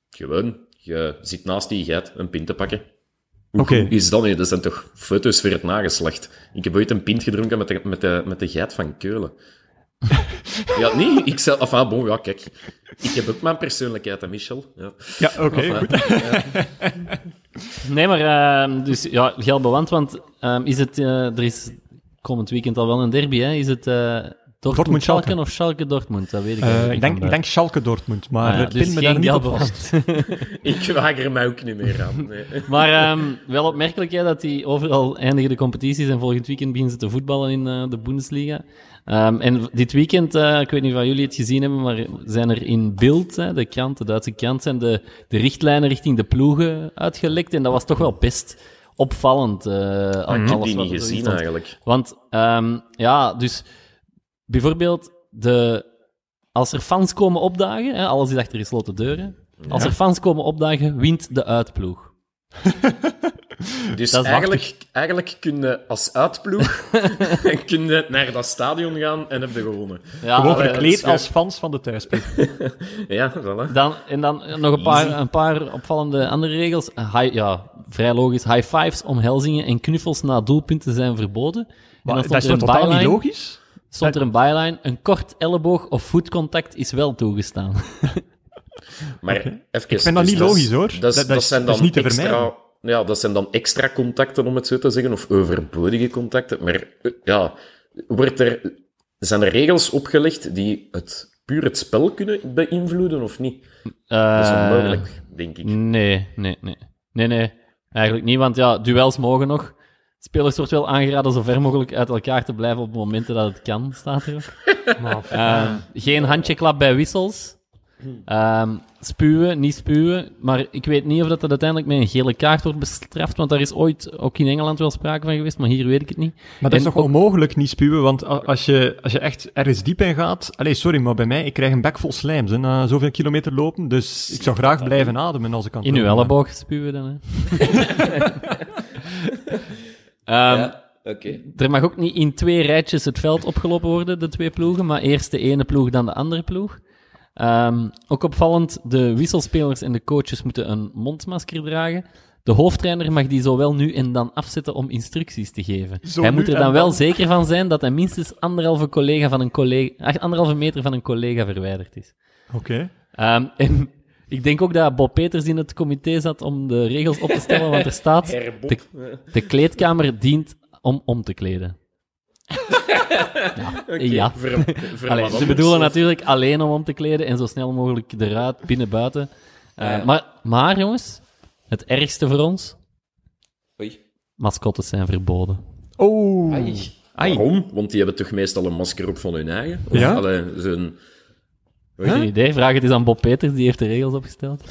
Gewoon, je zit naast die geit een pint te pakken. Hoe Oké. is dat niet? Dat zijn toch foto's voor het nageslacht. Ik heb ooit een pint gedronken met de, met de, met de geit van Keulen. ja, nee, ik zelf... Enfin, bon, ja, kijk. Ik heb ook mijn persoonlijkheid, hè, Michel. Ja. Ja, oké, Enfin, goed. Nee, maar ehm, dus ja, gelbewand, want ehm, is het, eh, er is komend weekend al wel een derby, hè? Is het eh Dortmund Schalke. Schalke of Schalke Dortmund? Dat weet ik Eh, eigenlijk ik, niet denk, denk Schalke Dortmund, maar Ah ja, dus pin me geen daar niet op vast. *laughs* Ik waag mij ook niet meer aan. Nee. *laughs* Maar ehm, wel opmerkelijk hè, dat die overal eindigen de competities en volgend weekend beginnen ze te voetballen in eh, de Bundesliga. Ehm, en dit weekend, eh, ik weet niet of jullie het gezien hebben, maar zijn er in hè, de krant, de Duitse krant, zijn de, de richtlijnen richting de ploegen uitgelekt. En dat was toch wel best opvallend. eh, al- Ik heb alles die niet gezien, eigenlijk. Want ehm, ja, dus bijvoorbeeld de, als er fans komen opdagen, hè, alles is achter gesloten deuren. Als er fans komen opdagen, wint de uitploeg. *laughs* Dus Dat is eigenlijk, eigenlijk kun je als uitploeg *laughs* *laughs* kun je naar dat stadion gaan en heb je gewonnen. Ja, Gewoon allee, verkleed als fans van de thuisploeg. *laughs* Ja, voilà. Dan, en dan nog een paar, een paar opvallende andere regels. High, ja, vrij logisch. High fives, omhelzingen en knuffels na doelpunten zijn verboden. En Maar dan dat is toch totaal niet logisch? Stond er een byline. Een kort elleboog of voetcontact is wel toegestaan. Maar Oké. even, Ik vind dat dus niet is- logisch, hoor. Dat, is- Dat- dat, dat is- zijn dat is dan niet te extra, vermijden. Ja, dat zijn dan extra contacten, om het zo te zeggen, of overbodige contacten. Maar eh, ja, wordt er, zijn er regels opgelegd die het, puur het spel kunnen beïnvloeden of niet? Dat is Eh, onmogelijk, denk ik. Nee, nee, nee. Nee, nee. Eigenlijk niet, want ja, duels mogen nog. Spelers wordt wel aangeraden zo ver mogelijk uit elkaar te blijven op momenten dat het kan, staat er. *laughs* Maar, Eh, geen handjeklap bij wissels. Ehm, spuwen, niet spuwen. Maar ik weet niet of dat, dat uiteindelijk met een gele kaart wordt bestraft, want daar is ooit ook in Engeland wel sprake van geweest, maar hier weet ik het niet. Maar dat is toch ook- onmogelijk niet spuwen, want als je, als je echt ergens diep in gaat... Allee, sorry, maar bij mij, ik krijg een bek vol slijms hè, na zoveel kilometer lopen, dus ik zou graag blijven ademen als ik het In uw elleboog spuwen dan, hè. *laughs* Ehm, Oké. Er mag ook niet in twee rijtjes het veld opgelopen worden, de twee ploegen, maar eerst de ene ploeg, dan de andere ploeg. Ehm, ook opvallend, de wisselspelers en de coaches moeten een mondmasker dragen. De hoofdtrainer mag die zowel nu en dan afzetten om instructies te geven. Zo hij moet er dan wel dan. zeker van zijn dat hij minstens anderhalve, collega van een collega, anderhalve meter van een collega verwijderd is. Oké. Ehm, en ik denk ook dat Bob Peters in het comité zat om de regels op te stellen, want er staat... *laughs* De, de kleedkamer dient om om te kleden. *laughs* Ja. Allee, ze bedoelen natuurlijk alleen om om te kleden en zo snel mogelijk eruit, binnen, buiten. Eh, Ja. maar, maar jongens, het ergste voor ons, Oei. mascottes zijn verboden. Oh. Ai. Ai. Waarom? Want die hebben toch meestal een masker op van hun eigen? Of, Ja? allee. Geen idee, vraag het eens aan Bob Peters, die heeft de regels opgesteld.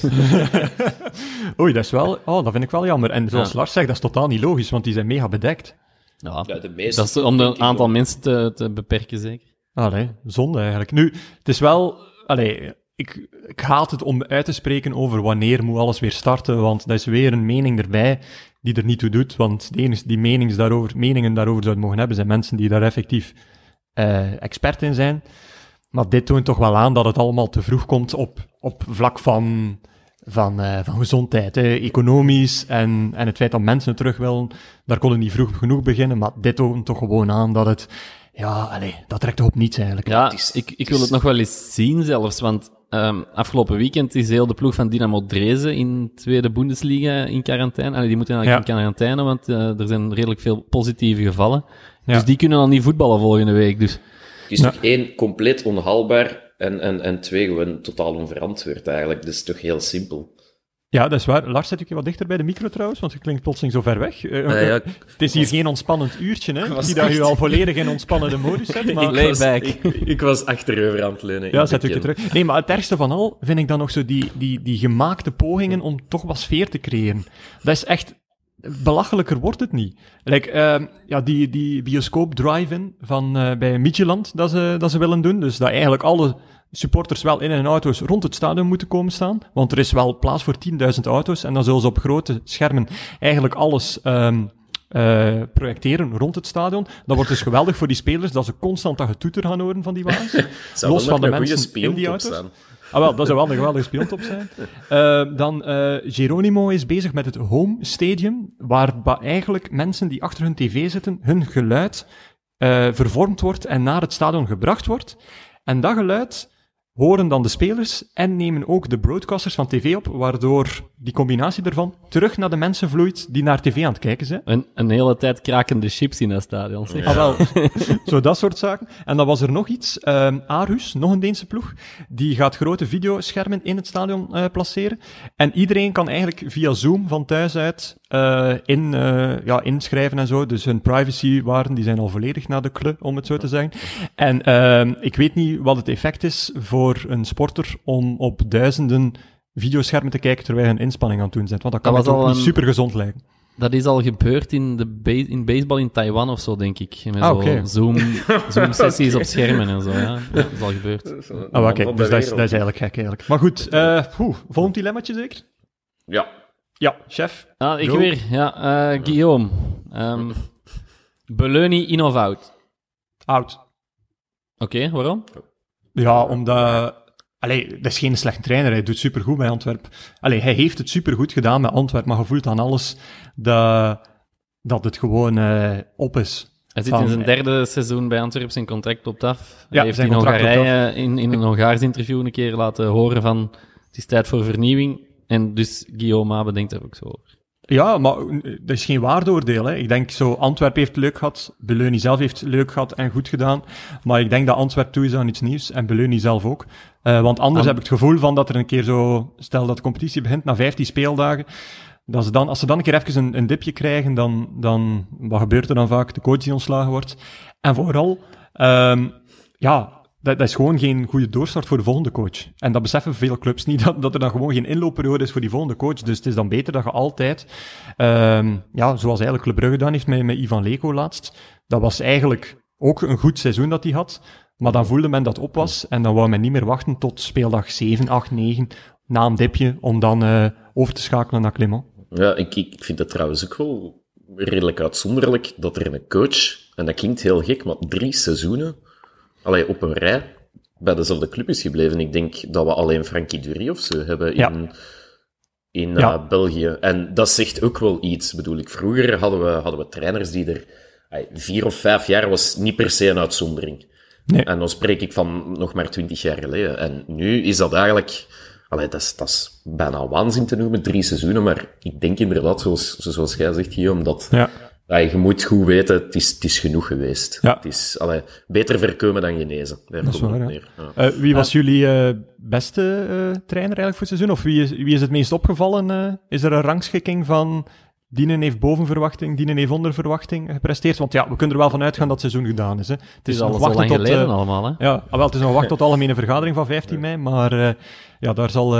*laughs* Oei, dat is wel... Oh, dat vind ik wel jammer. En zoals Ja. Lars zegt, dat is totaal niet logisch, want die zijn mega bedekt. Ja, Ja, de meeste. dat is om een aantal wel. mensen te, te beperken, zeker. Allee, zonde eigenlijk. Nu, het is wel... Allee, ik, ik haat het om uit te spreken over wanneer moet alles weer starten, want dat is weer een mening erbij die er niet toe doet, want de enige die menings daarover, meningen daarover zouden mogen hebben, zijn mensen die daar effectief eh, expert in zijn. Maar dit toont toch wel aan dat het allemaal te vroeg komt op, op vlak van, van, eh, van gezondheid, hè, economisch en, en het feit dat mensen het terug willen, daar kon het niet vroeg genoeg beginnen, maar dit toont toch gewoon aan dat het, ja, allee, dat trekt toch op niets eigenlijk. Ja, is- ik, ik wil het nog wel eens zien zelfs, want ehm, afgelopen weekend is heel de ploeg van Dynamo Dresden in tweede Bundesliga in quarantaine. Allee, die moeten eigenlijk Ja. in quarantaine, want eh, er zijn redelijk veel positieve gevallen. Ja. Dus die kunnen al niet voetballen volgende week. Dus Het is toch één, compleet onhaalbaar en, en, en twee, gewoon totaal onverantwoord eigenlijk. Dat is toch heel simpel. Ja, dat is waar. Lars, zet ik je wat dichter bij de micro trouwens, want je klinkt plotseling zo ver weg. Eh, eh, ja, het is hier geen ontspannend uurtje, hè? Ik was zie dat je al volledig in ontspannende modus zit, *laughs* maar... Lay was, ik, ik was achterover aan het leunen. Ja, ik zet ik je terug. Nee, maar het ergste van al vind ik dan nog zo die, die, die gemaakte pogingen om toch wat sfeer te creëren. Dat is echt... Belachelijker wordt het niet. Like, ehm, ja, die, die bioscoop drive-in van eh, bij Midtjylland dat ze, dat ze willen doen. Dus dat eigenlijk alle supporters wel in hun auto's rond het stadion moeten komen staan. Want er is wel plaats voor 10.000 auto's. En dan zullen ze op grote schermen eigenlijk alles ehm, eh, projecteren rond het stadion. Dat wordt dus geweldig voor die spelers dat ze constant dat getoeter gaan horen van die wagens. *laughs* Los van de mensen in die auto's. staan. Ah, wel, dat zou wel een geweldige spiontop zijn. Eh, dan, eh Geronimo is bezig met het Home Stadium, waar eigenlijk mensen die achter hun tv zitten, hun geluid eh, vervormd wordt en naar het stadion gebracht wordt. En dat geluid horen dan de spelers en nemen ook de broadcasters van tv op, waardoor die combinatie ervan terug naar de mensen vloeit die naar tv aan het kijken zijn. een, een hele tijd krakende chips in dat stadion. zeg. Ah, wel. *laughs* Zo dat soort zaken. En dan was er nog iets. Ehm Aarhus, nog een Deense ploeg, die gaat grote videoschermen in het stadion eh, placeren. En iedereen kan eigenlijk via Zoom van thuis uit eh, in, eh, ja, inschrijven en zo. Dus hun privacywaarden die zijn al volledig naar de kle, om het zo te zeggen. En ehm, ik weet niet wat het effect is voor een sporter om op duizenden videoschermen te kijken terwijl je een inspanning aan het doen bent. Want dat kan Dat was al niet een- super gezond lijken. Dat is al gebeurd in, de ba- in baseball in Taiwan of zo, denk ik. Met Ah, zo oké. Zoom, *laughs* Zoom-sessies op schermen en zo, ja. ja. Dat is al gebeurd. Oh, wel, kijk, dus dat is, dat is eigenlijk gek eigenlijk. Maar goed, eh, poeh, volgend dilemmaatje zeker? Ja. Ja, chef. Ah, ik Go. weer. Ja, eh, Guillaume. Um, Beleuni in of out? Out. Oké, waarom? Ja, omdat... Allee, dat is geen slechte trainer. Hij doet supergoed bij Antwerpen. Allee, hij heeft het supergoed gedaan bij Antwerpen, maar je voelt aan alles dat, dat het gewoon eh, op is. Hij zit Van- in zijn derde seizoen bij Antwerpen, zijn contract loopt af. Ja, hij heeft in Hongarije in, in een Hongaars interview een keer laten horen van het is tijd voor vernieuwing. En dus Guillaume Abe denkt daar ook zo over. Ja, maar eh, dat is geen waardeoordeel. Hè. Ik denk zo, Antwerpen heeft leuk gehad, Beleuni zelf heeft leuk gehad en goed gedaan. Maar ik denk dat Antwerpen toe is aan iets nieuws en Beleuni zelf ook. Eh, want anders heb ik het gevoel van dat er een keer zo, stel dat de competitie begint na 15 speeldagen, dat ze dan, als ze dan een keer even een, een dipje krijgen, dan, dan, wat gebeurt er dan vaak? De coach die ontslagen wordt. En vooral, ehm, ja, dat, dat is gewoon geen goede doorstart voor de volgende coach. En dat beseffen veel clubs niet, *laughs* dat, dat er dan gewoon geen inloopperiode is voor die volgende coach. Dus het is dan beter dat je altijd, ehm, ja, zoals eigenlijk Club Brugge gedaan heeft met, met Ivan Leko laatst. Dat was eigenlijk ook een goed seizoen dat hij had. Maar dan voelde men dat op was en dan wou men niet meer wachten tot speeldag 7, 8, 9, na een dipje, om dan eh, over te schakelen naar Clement. Ja, ik, ik vind het trouwens ook wel redelijk uitzonderlijk dat er een coach, en dat klinkt heel gek, maar drie seizoenen allee, op een rij bij dezelfde club is gebleven. Ik denk dat we alleen Frankie Dury of zo hebben Ja. in, in Ja. eh, België. En dat zegt ook wel iets, bedoel ik. Vroeger hadden we, hadden we trainers die er... vier of vijf jaar was niet per se een uitzondering. Nee. En dan spreek ik van nog maar twintig jaar geleden. En nu is dat eigenlijk... Allee, dat, is, dat is bijna waanzin te noemen, drie seizoenen. Maar ik denk inderdaad, zoals, zoals jij zegt, Guillaume, dat... Ja. Ja, je moet goed weten, het is, het is genoeg geweest. Ja. Het is allee, beter voorkomen dan genezen. Daar Dat is waar, neer. Ja. Eh, wie was jullie eh, beste eh, trainer eigenlijk voor het seizoen? Of wie is, wie is het meest opgevallen? eh? is er een rangschikking van Dienen heeft boven verwachting, Dienen heeft onder verwachting gepresteerd? Want ja, we kunnen er wel van uitgaan dat het seizoen gedaan is. Hè. Het Het is nog al lang tot, geleden allemaal, hè? Ja, ah, wel, het is nog wachten tot de *laughs* algemene vergadering van 15 mei, maar eh, ja, daar zal,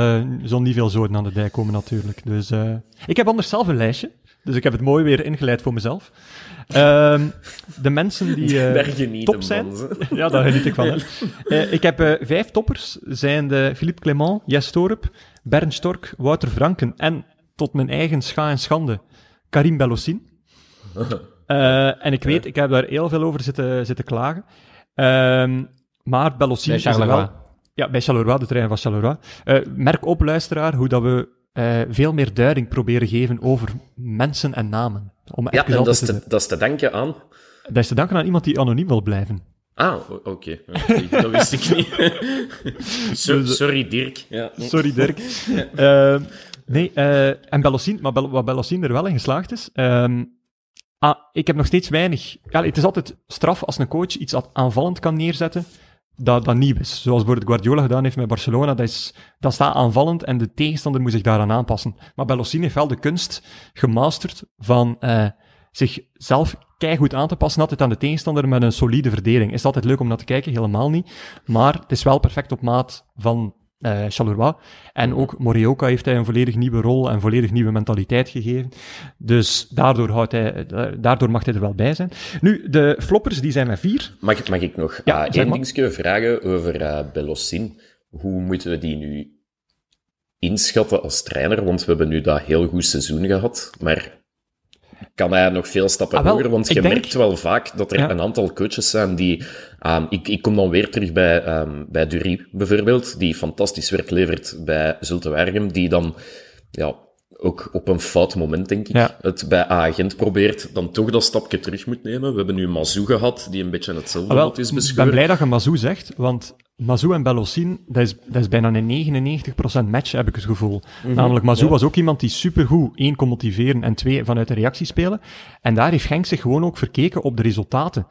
zal niet veel zoden aan de dijk komen natuurlijk. Dus, eh, ik heb anders zelf een lijstje, dus ik heb het mooi weer ingeleid voor mezelf. Ehm, de mensen die eh, top zijn, ja, daar geniet ik van. *laughs* Eh, ik heb eh, vijf toppers, zijn de Philippe Clement, Jes Torup, Bernd Stork, Wouter Franken en tot mijn eigen scha en schande, Karim Bellossin. *laughs* Eh, en ik weet, ik heb daar heel veel over zitten, zitten klagen. Ehm, maar Bellossin Bij is er Charleroi. wel... Ja, bij Charleroi, de trein van Charleroi. Eh, merk op, luisteraar, hoe dat we eh, veel meer duiding proberen geven over mensen en namen. Om Ja, en dat is, te- dat is te danken aan... dat is te danken aan iemand die anoniem wil blijven. Ah, oké. Dat wist ik niet. *laughs* So- Dus, eh, sorry, Dirk. Ja. Sorry, Dirk. *laughs* Ehm, nee, eh, en maar wat Bellossin er wel in geslaagd is... ehm, ah, ik heb nog steeds weinig... Ja, het is altijd straf als een coach iets aanvallend kan neerzetten dat, dat nieuw is. Zoals bijvoorbeeld Guardiola gedaan heeft met Barcelona. Dat, is, dat staat aanvallend en de tegenstander moet zich daaraan aanpassen. Maar Bellossin heeft wel de kunst gemasterd van eh, zichzelf keigoed aan te passen altijd aan de tegenstander met een solide verdediging. Is altijd leuk om naar te kijken? Helemaal niet. Maar het is wel perfect op maat van Charleroi. En ook Morioka heeft hij een volledig nieuwe rol en volledig nieuwe mentaliteit gegeven. Dus daardoor, houdt hij, eh, daardoor mag hij er wel bij zijn. Nu, de floppers die zijn met vier. Mag, ik- mag ik nog Ja, eh, één dingetje vragen over eh Belossin? Hoe moeten we die nu inschatten als trainer? Want we hebben nu dat heel goed seizoen gehad, maar kan hij nog veel stappen Ah, wel, hoger? Want je denk- merkt wel vaak dat er Ja. een aantal coaches zijn die... ehm, ik, ik kom dan weer terug bij, bij Dury bijvoorbeeld, die fantastisch werk levert bij Zulte Waregem, die dan ja, ook op een fout moment, denk ik, Ja. het bij A-agent probeert, dan toch dat stapje terug moet nemen. We hebben nu Mazou gehad, die een beetje hetzelfde Ah, is ik ben blij dat je Mazou zegt, want Mazou en Bellossin, dat is, dat is bijna een 99% match, heb ik het gevoel. Namelijk, Mazou ja. was ook iemand die supergoed, één, kon motiveren en twee, vanuit de reactie spelen. En daar heeft Genk zich gewoon ook verkeken op de resultaten.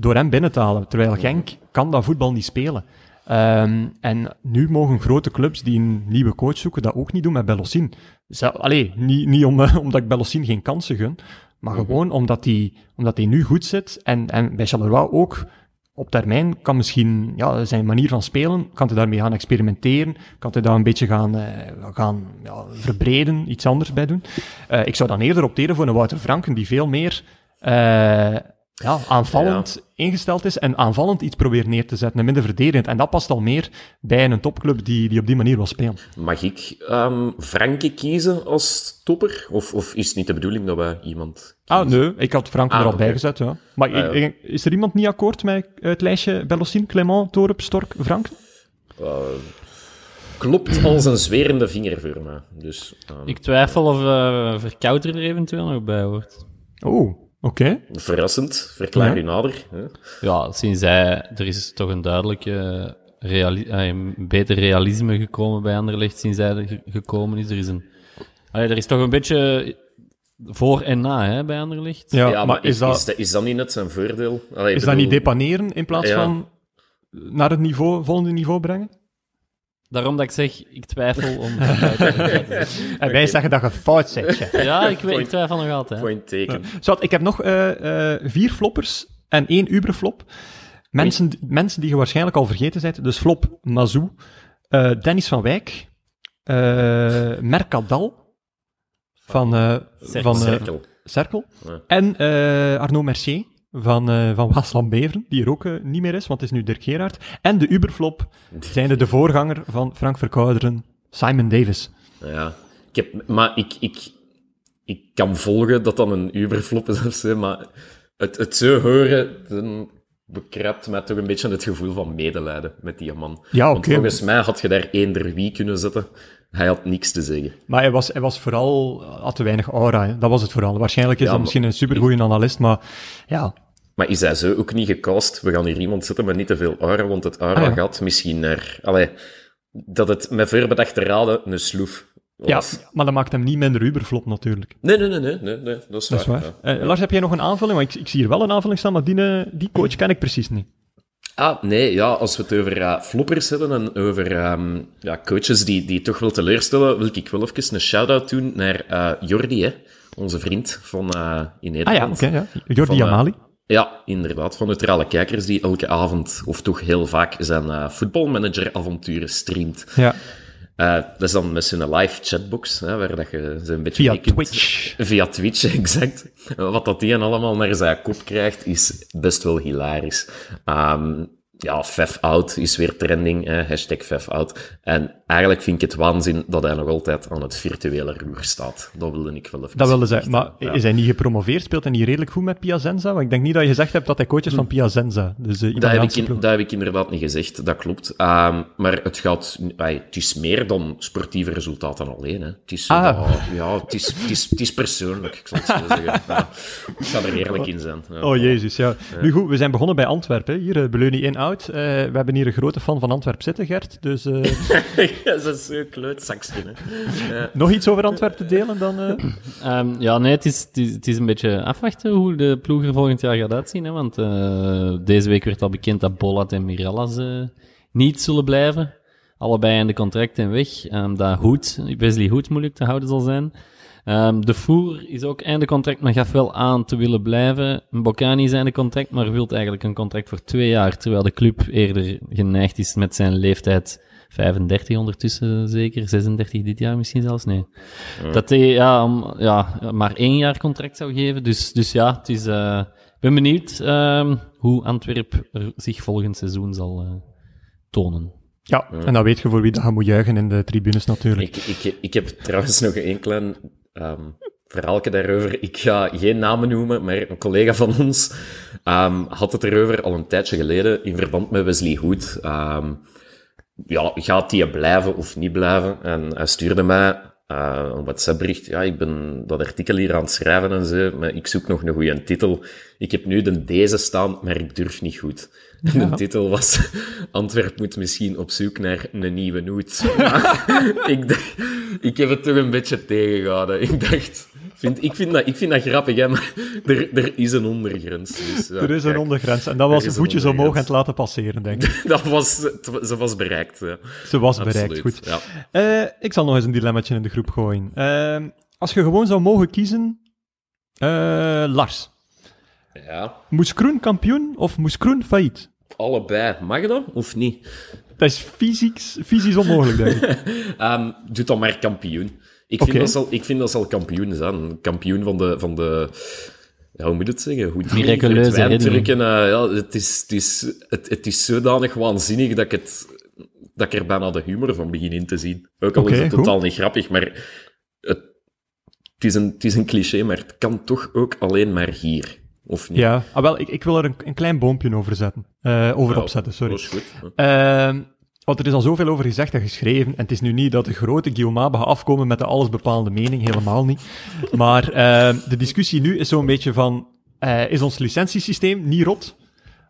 Door hem binnen te halen. Terwijl Genk kan dat voetbal niet spelen. Ehm, en nu mogen grote clubs die een nieuwe coach zoeken, dat ook niet doen met Bellossin. Zel- Allee, niet, niet om, *laughs* omdat ik Bellossin geen kansen gun, maar gewoon omdat hij omdat hij nu goed zit. En, en bij Charleroi ook op termijn kan misschien ja, zijn manier van spelen, kan hij daarmee gaan experimenteren, kan hij daar een beetje gaan, eh, gaan ja, verbreden, iets anders bij doen. Eh, ik zou dan eerder opteren voor een Wouter Franken, die veel meer eh, ja, aanvallend ingesteld is en aanvallend iets probeert neer te zetten en minder verdedigend. En dat past al meer bij een topclub die, die op die manier wil spelen. Mag ik um, Franke kiezen als topper? Of, of is het niet de bedoeling dat wij iemand kiezen? Ah, nee. Ik had Frank er Ah, al oké. bij gezet, ja. Maar Ah, ja. i- is er iemand niet akkoord met het lijstje Bellossin, Clement, Torup, Stork, Frank? Uh, klopt als een zwerende vinger voor mij. Dus, um, Ik twijfel of eh Verkouter er eventueel nog bij hoort. Oh, oké. verrassend, verklaar Ja. u nader. Hè? Ja, sinds hij... Er is toch een duidelijke... Reali eh, een beter realisme gekomen bij Anderlecht sinds hij er ge- gekomen is. Er is een... Allee, er is toch een beetje voor en na hè, bij Anderlecht. Ja, maar is, is, dat, is, dat, is dat niet net zijn voordeel? Allee, is dat niet depaneren in plaats Ja. van naar het niveau, volgende niveau brengen? Daarom dat ik zeg, ik twijfel om. En wij zeggen dat je fout chef. Ja, ik, weet, ik twijfel nog altijd. Point taken. Ik heb nog eh, eh, vier floppers en één Uberflop. Mensen, mensen die je waarschijnlijk al vergeten bent. Dus flop Mazou, eh, Dennis van Wijk, eh Mercadal van, eh Cerkel. van eh, Cirkel. Cerkel Ja. en eh, Arnaud Mercier van, eh van Waasland Beveren, die er ook eh, niet meer is, want het is nu Dirk Gerard. En de Uberflop zijn de voorganger van Frank Verkouderen, Simon Davis. Ja. Ik heb, maar ik, ik, ik kan volgen dat dan een Uberflop is of zo, maar het, het zo horen, dan bekrapt mij toch een beetje het gevoel van medelijden met die man. Ja, Want volgens mij had je daar eender wie kunnen zetten. Hij had niks te zeggen. Maar hij was, hij was vooral, had te weinig aura, hè. dat was het vooral. Waarschijnlijk is Ja, hij misschien een supergoeie analist, maar ja, Maar is hij zo ook niet gecast? We gaan hier iemand zetten met niet te veel aura, want het aura Ah, ja. gaat misschien naar... Allee, dat het met voorbedachte raden een sloef ja, was. maar dat maakt hem niet minder Uberflop natuurlijk. Nee, nee, nee, nee, nee, nee, dat is Dat is waar. ja. Eh, Lars, heb jij nog een aanvulling? Want ik, ik zie hier wel een aanvulling staan, maar die, eh, die coach ken ik precies niet. Ah, nee, ja, als we het over eh, floppers hebben en over ehm, ja, coaches die, die toch wel teleurstellen, wil ik wel even een shout-out doen naar eh, Jordi, hè, onze vriend van eh, in Ah ja, Nederland. oké, ja. Jordi Van, eh, Amali. Ja, inderdaad, van neutrale kijkers die elke avond, of toch heel vaak, zijn voetbalmanager-avonturen streamt. Ja, Eh, dat is dan met zijn live chatbox, hè, waar dat je ze een beetje via kunt- Twitch. Via Twitch, *laughs* exact. Wat dat die en allemaal naar zijn kop krijgt, is best wel hilarisch. Ehm, ja, FefOut is weer trending, hè, hashtag FefOut. En eigenlijk vind ik het waanzin dat hij nog altijd aan het virtuele roer staat. Dat wilde ik wel even Dat wilde zeggen, maar is hij niet gepromoveerd? Speelt hij niet redelijk goed met Piazenza? Want ik denk niet dat je gezegd hebt dat hij coach is van hm. Piazenza. Dus, eh, dat, heb ik heb ik inderdaad niet gezegd, dat klopt. Ehm, maar het gaat... Het is meer dan sportieve resultaten alleen. Hè. Het is, ah. ja, het is, het, is, persoonlijk, ik zal het zo zeggen. *laughs* Ik ga er eerlijk in zijn. Oh, jezus, ja. Nu goed, we zijn begonnen bij Antwerpen. Hier, eh, Beleunie 1A eh, we hebben hier een grote fan van Antwerp zitten, Gert. Dus, eh, *laughs* ja, dat is een kleutzakje. Nog iets over Antwerp te delen dan? Eh? *clears throat* Ehm, ja, nee, het is, het is, een beetje afwachten hoe de ploeg er volgend jaar gaat uitzien. Hè, want deze week werd al bekend dat Bollat en Mirallas niet zullen blijven. Allebei in de contracten weg. Um, dat Wesley Hoed moeilijk te houden zal zijn. Um, de Voer is ook einde contract, maar gaf wel aan te willen blijven. Bocani is einde contract, maar wil eigenlijk een contract voor twee jaar. Terwijl de club eerder geneigd is met zijn leeftijd 35 ondertussen zeker, 36 dit jaar misschien zelfs, nee. Ja. Dat hij ja, om, ja, maar één jaar contract zou geven. Dus, dus ja, het is, uh, ik ben benieuwd uh, hoe Antwerp zich volgend seizoen zal uh, tonen. Ja, en dan weet je voor wie dat je moet juichen in de tribunes natuurlijk. Ik, ik, ik heb trouwens nog een klein um, verhaaltje daarover. Ik ga geen namen noemen, maar een collega van ons um, had het erover al een tijdje geleden in verband met Wesley Hood. Um, ja, gaat die blijven of niet blijven? En hij stuurde mij uh, een WhatsApp-bericht. Ja, ik ben dat artikel hier aan het schrijven en zo, maar ik zoek nog een goede titel. Ik heb nu de deze staan, maar ik durf niet goed. En ja. de titel was *laughs* Antwerp moet misschien op zoek naar een nieuwe noot. *laughs* *laughs* ik, dacht, ik heb het toch een beetje tegengehouden. Ik dacht, vind, ik, vind dat, ik vind dat grappig, hè, maar er, er is een ondergrens. Dus, ja, er is kijk, een ondergrens. En dat was voetjes omhoog en het laten passeren, denk ik. *laughs* dat was, ze was bereikt. Ja. Ze was Absoluut, bereikt, goed. Ja. Uh, ik zal nog eens een dilemmaatje in de groep gooien. Uh, als je gewoon zou mogen kiezen, uh, Lars. Ja. Moes Kroen kampioen of Moes Kroen failliet? Allebei. Mag dat of niet? Dat is fysieks, fysisch onmogelijk, denk ik. um, *laughs* doe dan maar kampioen. Ik, okay. vind dat zal, ik vind dat zal kampioen zijn. Kampioen van de, van de ja, hoe moet je het zeggen? Hoe Miraculeuze wijntrukken, eh, ja, het is, het, is, het, het is zodanig waanzinnig dat ik, het, dat ik er bijna de humor van begin in te zien. Ook al is het goed. totaal niet grappig, maar het, het, is een, het is een cliché, maar het kan toch ook alleen maar hier. Of niet? Ja, ah, wel, ik, ik wil er een, een klein boompje over zetten. Eh, over Ja, opzetten, sorry. Dat is goed. hè. Want er is al zoveel over gezegd en geschreven. En het is nu niet dat de grote Guillaume gaat afkomen met de allesbepalende mening. Helemaal niet. Maar ehm, de discussie nu is zo'n beetje van... eh, is ons licentiesysteem niet rot?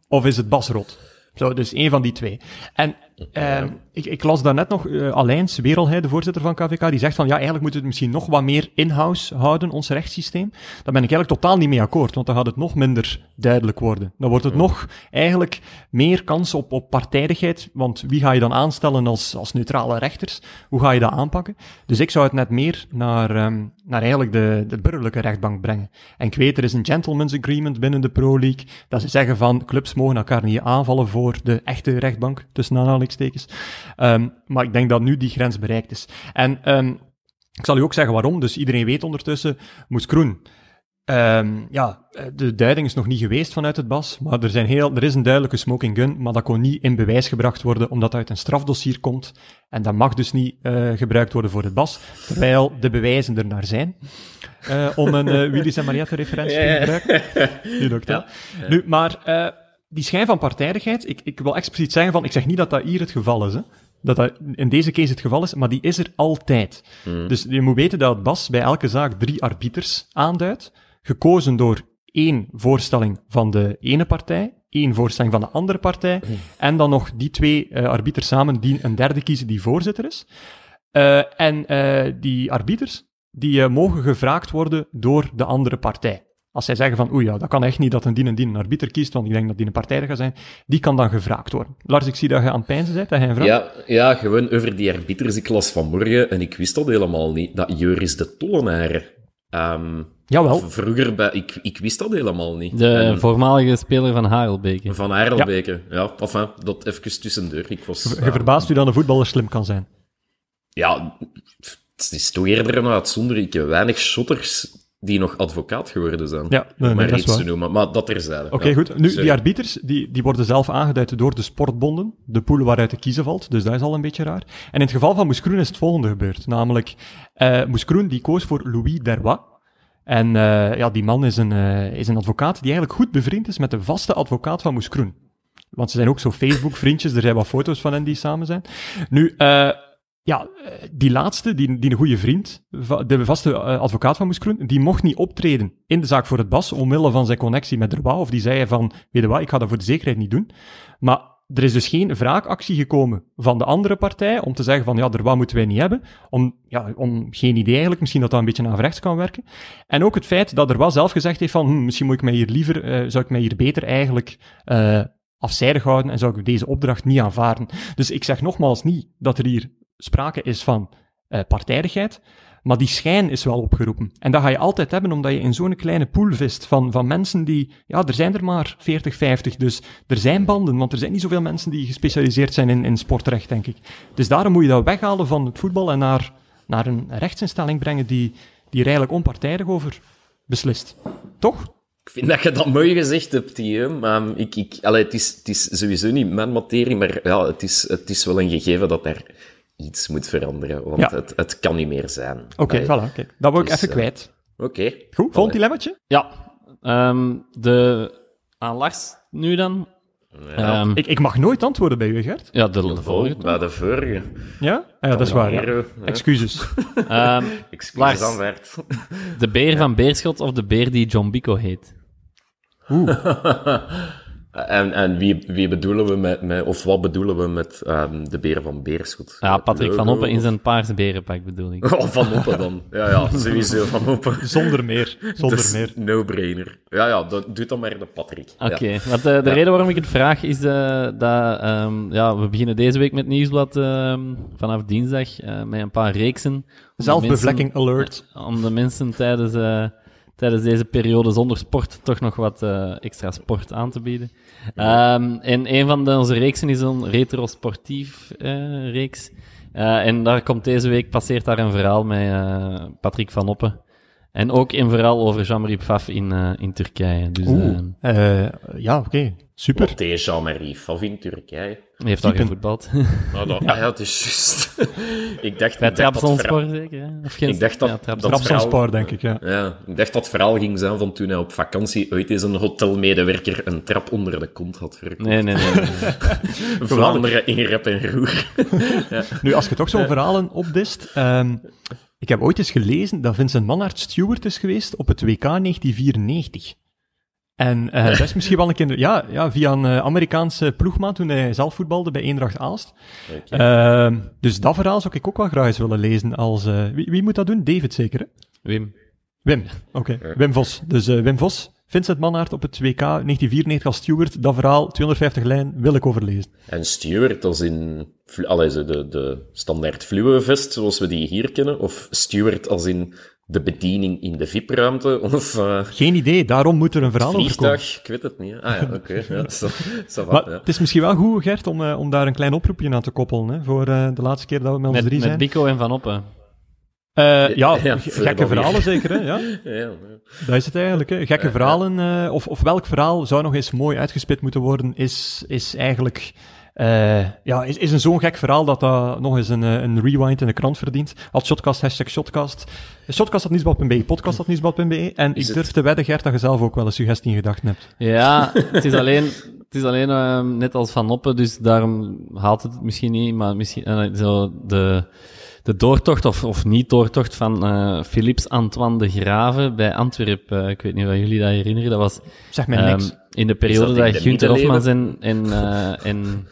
Of is het Bas rot? Zo, dus één van die twee. En ehm, ik, ik las daarnet nog eh Alijns de voorzitter van KVK, die zegt van ja, eigenlijk moeten we het misschien nog wat meer in-house houden, ons rechtssysteem. Daar ben ik eigenlijk totaal niet mee akkoord, want dan gaat het nog minder duidelijk worden. Dan wordt het nog eigenlijk meer kans op, op partijdigheid, want wie ga je dan aanstellen als, als neutrale rechters? Hoe ga je dat aanpakken? Dus ik zou het net meer naar, ehm, naar eigenlijk de, de burgerlijke rechtbank brengen. En ik weet, er is een gentleman's agreement binnen de Pro League, dat ze zeggen van clubs mogen elkaar niet aanvallen voor de echte rechtbank, tussen aanhalingstekens. Ehm, maar ik denk dat nu die grens bereikt is. En ehm, ik zal u ook zeggen waarom. Dus iedereen weet ondertussen, Moes Kroen. Ehm, ja, de duiding is nog niet geweest vanuit het BAS, maar er, zijn heel, er is een duidelijke smoking gun, maar dat kon niet in bewijs gebracht worden omdat dat uit een strafdossier komt. En dat mag dus niet eh, gebruikt worden voor het BAS, terwijl de bewijzen er naar zijn. Eh, om een eh Willy's en Mariette referentie te gebruiken. *laughs* Nu lukt dat. Nu, maar die schijn van partijdigheid, ik, ik wil expliciet zeggen van, ik zeg niet dat dat hier het geval is, hè. Dat dat in deze case het geval is, maar die is er altijd. Dus je moet weten dat BAS bij elke zaak drie arbiters aanduidt, gekozen door één voorstelling van de ene partij, één voorstelling van de andere partij, en dan nog die twee eh, arbiters samen die een derde kiezen die voorzitter is. Eh, en eh, die arbiters, die mogen gevraagd worden door de andere partij. Als zij zeggen van, oei ja, dat kan echt niet dat een dien en dien een arbiter kiest, want ik denk dat die een partijdig gaat zijn, die kan dan gevraagd worden. Lars, ik zie dat je aan het pijnzen bent, dat jij een vraag Ja, ja, gewoon over die arbiters. Ik las vanmorgen, en ik wist dat helemaal niet, dat Joris de Tollenaar... ehm, Jawel. vroeger bij... Ik, ik wist dat helemaal niet. De En voormalige speler van Harelbeke. van Aardelbeke. Ja, enfin, dat even tussendoor. Ik was... Je eh, verbaast u dat een voetballer slim kan zijn. Ja, het is toch eerder een uitzondering. Ik heb weinig shotters die nog advocaat geworden zijn. Ja, nee, maar iets te noemen. Maar dat terzijde. Oké, Ja, goed. Nu, sorry. die arbiters, die, die worden zelf aangeduid door de sportbonden, de pool waaruit te kiezen valt, dus dat is al een beetje raar. En in het geval van Moes Kroen is het volgende gebeurd, namelijk, eh Kroen die koos voor Louis Derrois. En eh, ja, die man is een, eh, is een advocaat die eigenlijk goed bevriend is met de vaste advocaat van Moes Kroen. Want ze zijn ook zo Facebook-vriendjes, er zijn wat foto's van hen die samen zijn. Nu, eh, ja, eh, die laatste, die, die een goede vriend, de vaste eh, advocaat van Moes die mocht niet optreden in de zaak voor het BAS, omwille van zijn connectie met Derwa, of die zei van, weet je wat, ik ga dat voor de zekerheid niet doen. Maar er is dus geen wraakactie gekomen van de andere partij, om te zeggen van, ja, Derwa moeten wij niet hebben, om, ja, om geen idee eigenlijk, misschien dat dat een beetje naar rechts kan werken. En ook het feit dat Derwa zelf gezegd heeft van, hm, misschien moet ik mij hier liever, eh, zou ik mij hier beter eigenlijk... eh, afzijdig houden en zou ik deze opdracht niet aanvaarden. Dus ik zeg nogmaals niet dat er hier sprake is van eh, partijdigheid, maar die schijn is wel opgeroepen. En dat ga je altijd hebben, omdat je in zo'n kleine pool vist van, van mensen die... Ja, er zijn er maar 40, 50, dus er zijn banden, want er zijn niet zoveel mensen die gespecialiseerd zijn in, in sportrecht, denk ik. Dus daarom moet je dat weghalen van het voetbal en naar, naar een rechtsinstelling brengen die, die er eigenlijk onpartijdig over beslist. Toch? Ik vind dat je dat mooi gezegd hebt, maar ik, ik, allee, het, is, het is sowieso niet mijn materie, maar ja, het, is, het is wel een gegeven dat er iets moet veranderen, want Ja. het, het kan niet meer zijn. Oké, voilà. Kijk, dat wil ik Dus, even eh, kwijt. Oké. Goed, volgend dilemmaatje? Ja, ehm, de, aan Lars nu dan. Ehm, Ik, ik mag nooit antwoorden bij u, Gert. ja, de, de vorige. Bij de vorige. Ja? Ah, ja, dat is waar. Ja. Eh, Excuses. Ehm, *laughs* Excuses Lars. aanwaard. de beer van Beerschot of de beer die John Bico heet? *laughs* En, en wie, wie bedoelen we met, met, of wat bedoelen we met ehm, de beer van Beerschot? Ja, Patrick van Oppen in zijn paarse berenpak bedoel ik. Oh, van Oppen dan. Ja, ja, sowieso van Oppen. Zonder meer. Zonder is meer. no-brainer. Ja, ja, dat, doe dan maar de Patrick. Oké, Ja. want eh, de reden waarom ik het vraag is eh, dat ehm, ja, we beginnen deze week met Nieuwsblad ehm, vanaf dinsdag eh, met een paar reeksen. Zelfbevlekking alert. Om de mensen tijdens, eh, tijdens deze periode zonder sport toch nog wat eh, extra sport aan te bieden. Ehm, en een van de, onze reeksen is een retrosportief eh, reeks. Eh, en daar komt deze week, passeert daar een verhaal met Patrick van Oppen. En ook en vooral over Jean-Marie Pfaff in, uh, in Turkije. Dus, Oeh, uh, ja, oké. Okay. Super. Wat deed Jean-Marie Pfaff in Turkije? Hij heeft al gevoetbald. Oh, dat, ja. Ah, ja, het is juist. *laughs* ik dacht... Bij Trabzonspor zeker? Hè? Of geen... Ik dacht dat... Ja, Trabzonspor, denk ik, ja. ja. Ik dacht dat het verhaal ging zijn van toen hij op vakantie ooit eens een hotelmedewerker een trap onder de kont had verkocht. Nee, nee, nee. nee. *laughs* Vlaanderen in rep en roer. *laughs* ja. Nu, als je toch zo'n verhalen opdist... Um, ik heb ooit eens gelezen dat Vincent Manhart steward is geweest op het WK 1994. En uh, dat is misschien wel een keer, ja, ja via een uh, Amerikaanse ploegmaat toen hij zelf voetbalde bij Eendracht Aalst. Okay. Uh, dus dat verhaal zou ik ook wel graag eens willen lezen. Als, eh, wie, wie, moet dat doen? David zeker, hè? Wim. Wim, oké. Okay. Wim Vos. Dus Wim Vos, Vincent Manhart op het WK 1994 als steward. Dat verhaal, 250 lijn, wil ik overlezen. En steward als in allee, de, de standaard fluwevest zoals we die hier kennen? Of steward als in de bediening in de VIP-ruimte? *laughs* Of, uh, Geen idee, daarom moet er een verhaal over komen. ik weet het niet. Ah ja, oké. Okay. Ja, *laughs* so, so maar ja. Het is misschien wel goed, Gert, om, uh, om daar een klein oproepje aan te koppelen, hè, voor uh, de laatste keer dat we met ons drie zijn. Met Bico en Van Oppen. Uh, ja, ja, gekke verhalen zeker, hè? Ja? *laughs* ja, ja, Dat is het eigenlijk, hè? Gekke verhalen, uh, of, of welk verhaal zou nog eens mooi uitgespit moeten worden, is, is eigenlijk uh, ja, is, is een zo'n gek verhaal dat dat nog eens een, eh, een rewind in de krant verdient. Als shotcast, hashtag shotcast. Shotcast.nieuwsblad.be, podcast.nieuwsblad.be. En is ik durf het? te wedden, Gert, dat je zelf ook wel een suggestie in gedachten hebt. Ja, het is alleen, het is alleen uh, net als Van Noppen, dus daarom haalt het misschien niet, maar misschien uh, zo de, de doortocht of, of niet-doortocht van uh, Philips Antoine de Graven bij Antwerpen. Uh, ik weet niet of jullie dat herinneren. Dat was zeg mij niks. Um, in de periode dat, dat Gunther Hofmans en, en, uh, en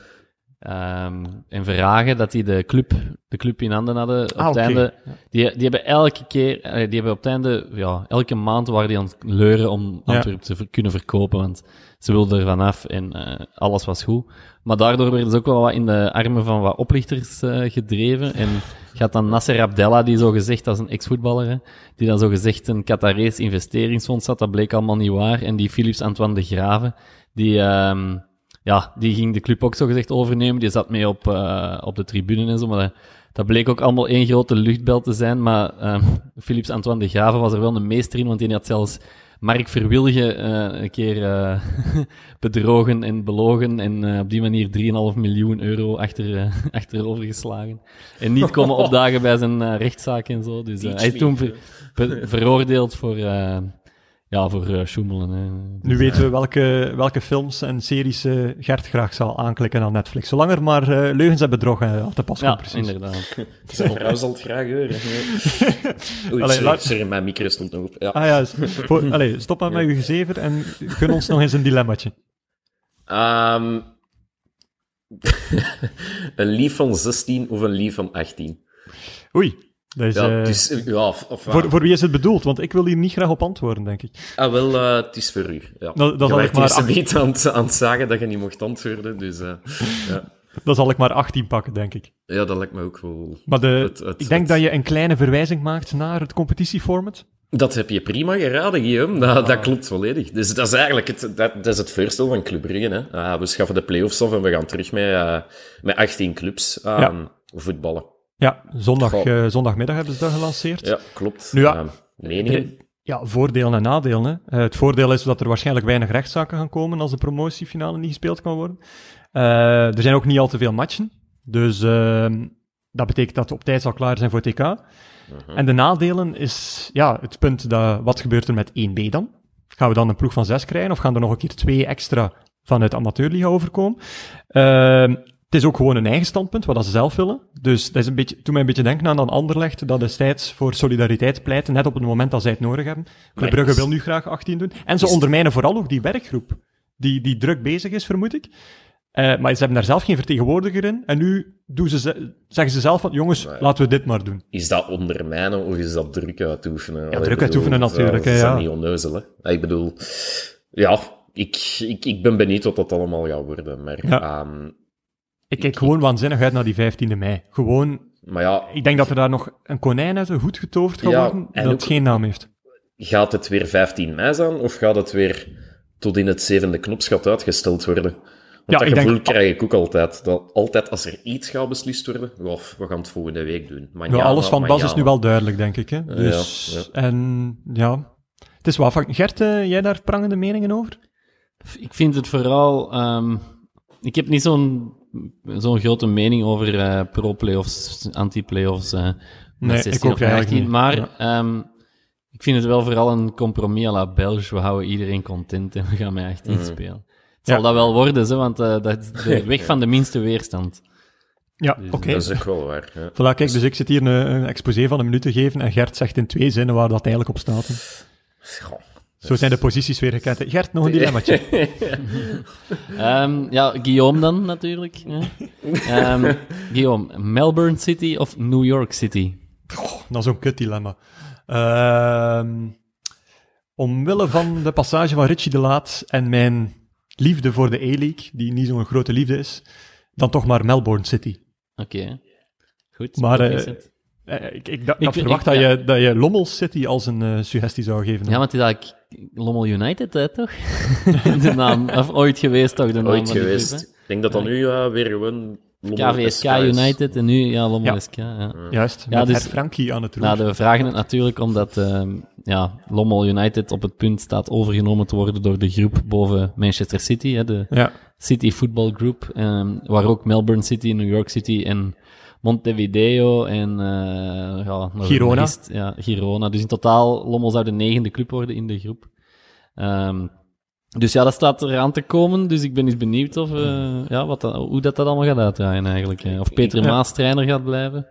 Um, en vragen dat die de club, de club in handen hadden. Op ah, het einde, die, die hebben elke keer, die hebben op het einde, ja, elke maand waren die aan het leuren om Antwerpen ja. te kunnen verkopen, want ze wilden er vanaf en uh, alles was goed. Maar daardoor werden ze ook wel wat in de armen van wat oplichters uh, gedreven. En gaat dan Nasser Abdella, die zo gezegd, als een ex-voetballer, die dan zo gezegd een Qatarees investeringsfonds had, dat bleek allemaal niet waar. En die Philips Antoine de Graven, die, um, ja, die ging de club ook zo gezegd overnemen. Die zat mee op, uh, op de tribune en zo. Maar dat, dat, bleek ook allemaal één grote luchtbel te zijn. Maar uh, Philips Antoine de Graven was er wel een meester in, want die had zelfs Mark Verwilge uh, een keer *laughs* bedrogen en belogen. En op die manier 3,5 miljoen euro achter, *laughs* achterover geslagen. En niet komen opdagen bij zijn rechtszaak en zo. Dus hij is toen ver, veroordeeld voor ja, voor uh, Schoemelen. Hè. Nu weten we welke, welke films en series uh, Gert graag zal aanklikken aan Netflix. Zolang er maar uh, leugens en bedroggen aan te pas ja, precies. inderdaad. *laughs* Zijn vrouw zal het graag horen. *laughs* Oei, allee, sorry, sorry, mijn micro stond nog op. Ja. Ah ja, voor, *laughs* allee, stop maar met uw gezever en gun ons nog eens een dilemmaatje. Um, een lief van 16 of een lief van 18? Oei. Dat is, ja, uh, het is, ja, of, of, voor, voor wie is het bedoeld? Want ik wil hier niet graag op antwoorden, denk ik. Ah, wel, uh, het is voor u. Ja. Dat, dat je zal ik maar... een beetje aan het, aan het zagen dat je niet mocht antwoorden, dus... Uh, *laughs* ja. Dan zal ik maar 18 pakken, denk ik. Ja, dat lijkt me ook wel... Maar de, het, het, ik denk dat je een kleine verwijzing maakt naar het competitieformat. Dat heb je prima geraden, Guillaume. Dat, ah. dat klopt volledig. Dus dat is eigenlijk het, dat, dat is het voorstel van Club Brugge. Hè. Uh, we schaffen de play-offs af en we gaan terug met, met 18 clubs ja. voetballen. Ja, zondag, uh, zondagmiddag hebben ze dat gelanceerd. Ja, klopt. Nu ja, meningen? Ja, voordelen en nadelen. Hè. Uh, het voordeel is dat er waarschijnlijk weinig rechtszaken gaan komen als de promotiefinale niet gespeeld kan worden. Uh, er zijn ook niet al te veel matchen. Dus ehm, dat betekent dat het op tijd zal klaar zijn voor TK. -huh. Mhm. En de nadelen is ja, het punt dat wat gebeurt er met 1B dan? Gaan we dan een ploeg van 6 krijgen of gaan er nog een keer twee extra vanuit amateurliga overkomen? Uh, het is ook gewoon een eigen standpunt, wat ze zelf willen. Dus dat is een beetje, toen mij een beetje denken aan dan Anderlecht, dat destijds voor solidariteit pleiten, net op het moment dat zij het nodig hebben. Club Brugge wil nu graag 18 doen. En ze ondermijnen vooral ook die werkgroep, die, die druk bezig is, vermoed ik. Uh, maar ze hebben daar zelf geen vertegenwoordiger in. En nu doen ze, zeggen ze zelf van, jongens, maar, laten we dit maar doen. Is dat ondermijnen of is dat druk uitoefenen? Ja, druk uitoefenen natuurlijk. Dat is ja. niet onneuzel, hè? Ik bedoel, ja, ik, ik, ik ben benieuwd wat dat allemaal gaat worden. Maar ja. um, ik kijk gewoon waanzinnig uit naar die 15e mei. Gewoon, maar ja, ik denk dat er daar nog een konijn uit de hoed getoverd gaat ja, worden, dat ook, geen naam heeft. Gaat het weer 15 mei zijn, of gaat het weer tot in het zevende knopsgat uitgesteld worden? dat ik gevoel denk- krijg ik ook altijd. Dat altijd als er iets gaat beslist worden, well, we gaan het volgende week doen. Ja, Manjana, alles van Bas is nu wel duidelijk, denk ik. Hè? Dus, ja. En ja, het is wel van... Gert, eh, jij daar prangende meningen over? Ik vind het vooral. ehm, ik heb niet zo'n zo'n grote mening over eh, pro-playoffs, anti-playoffs. eh met Nee, 16 ik ook eigenlijk 18. niet, Maar ja. ehm, ik vind het wel vooral een compromis à la Belge. We houden iedereen content en we gaan met 18 spelen. Het zal Ja. dat wel worden, want eh, dat is de *laughs* weg van de minste weerstand. Ja, Dus oké. Dat is ook wel waar. Ja. Voilà, kijk, dus ik zit hier een, een exposé van een minuut te geven en Gert zegt in twee zinnen waar dat eigenlijk op staat. Goh. Zo zijn de posities weer gekend. Gert, nog een *laughs* dilemmaatje. *laughs* Ehm, ja, Guillaume dan natuurlijk. Ja. Ehm, Guillaume, Melbourne City of New York City? Dat is zo'n kut dilemma. Ehm, omwille van de passage van Richie de Laat en mijn liefde voor de A-League, die niet zo'n grote liefde is, dan toch maar Melbourne City. Oké. Goed. Maar, eh. Eh, ik, ik, Ik- verwacht ik- dat, ja. je, dat je Lommel City als een eh, suggestie zou geven. Ja, want het is eigenlijk Lommel United, hè, toch? *laughs* de naam, of ooit geweest toch, de naam Ooit van die geweest. club, ik denk dat dat nu ja, weer gewoon... Lommel KVSK. United en nu ja, Lommel Ja. SK. Ja. Juist, Ja, met dus- Frankie aan het roer. Nou, we vragen het natuurlijk omdat ehm, ja, Lommel United op het punt staat overgenomen te worden door de groep boven Manchester City, hè, de ja, City Football Group, ehm, waar ook Melbourne City, New York City en Montevideo en eh, ja, nog Girona. rest, ja, Girona. Dus in totaal, Lommel zou de negende club worden in de groep. Ehm, dus ja, dat staat eraan te komen. Dus ik ben eens benieuwd of, eh, ja, wat dat, hoe dat, dat allemaal gaat uitdraaien eigenlijk. hè. Of Peter. Maas trainer gaat blijven.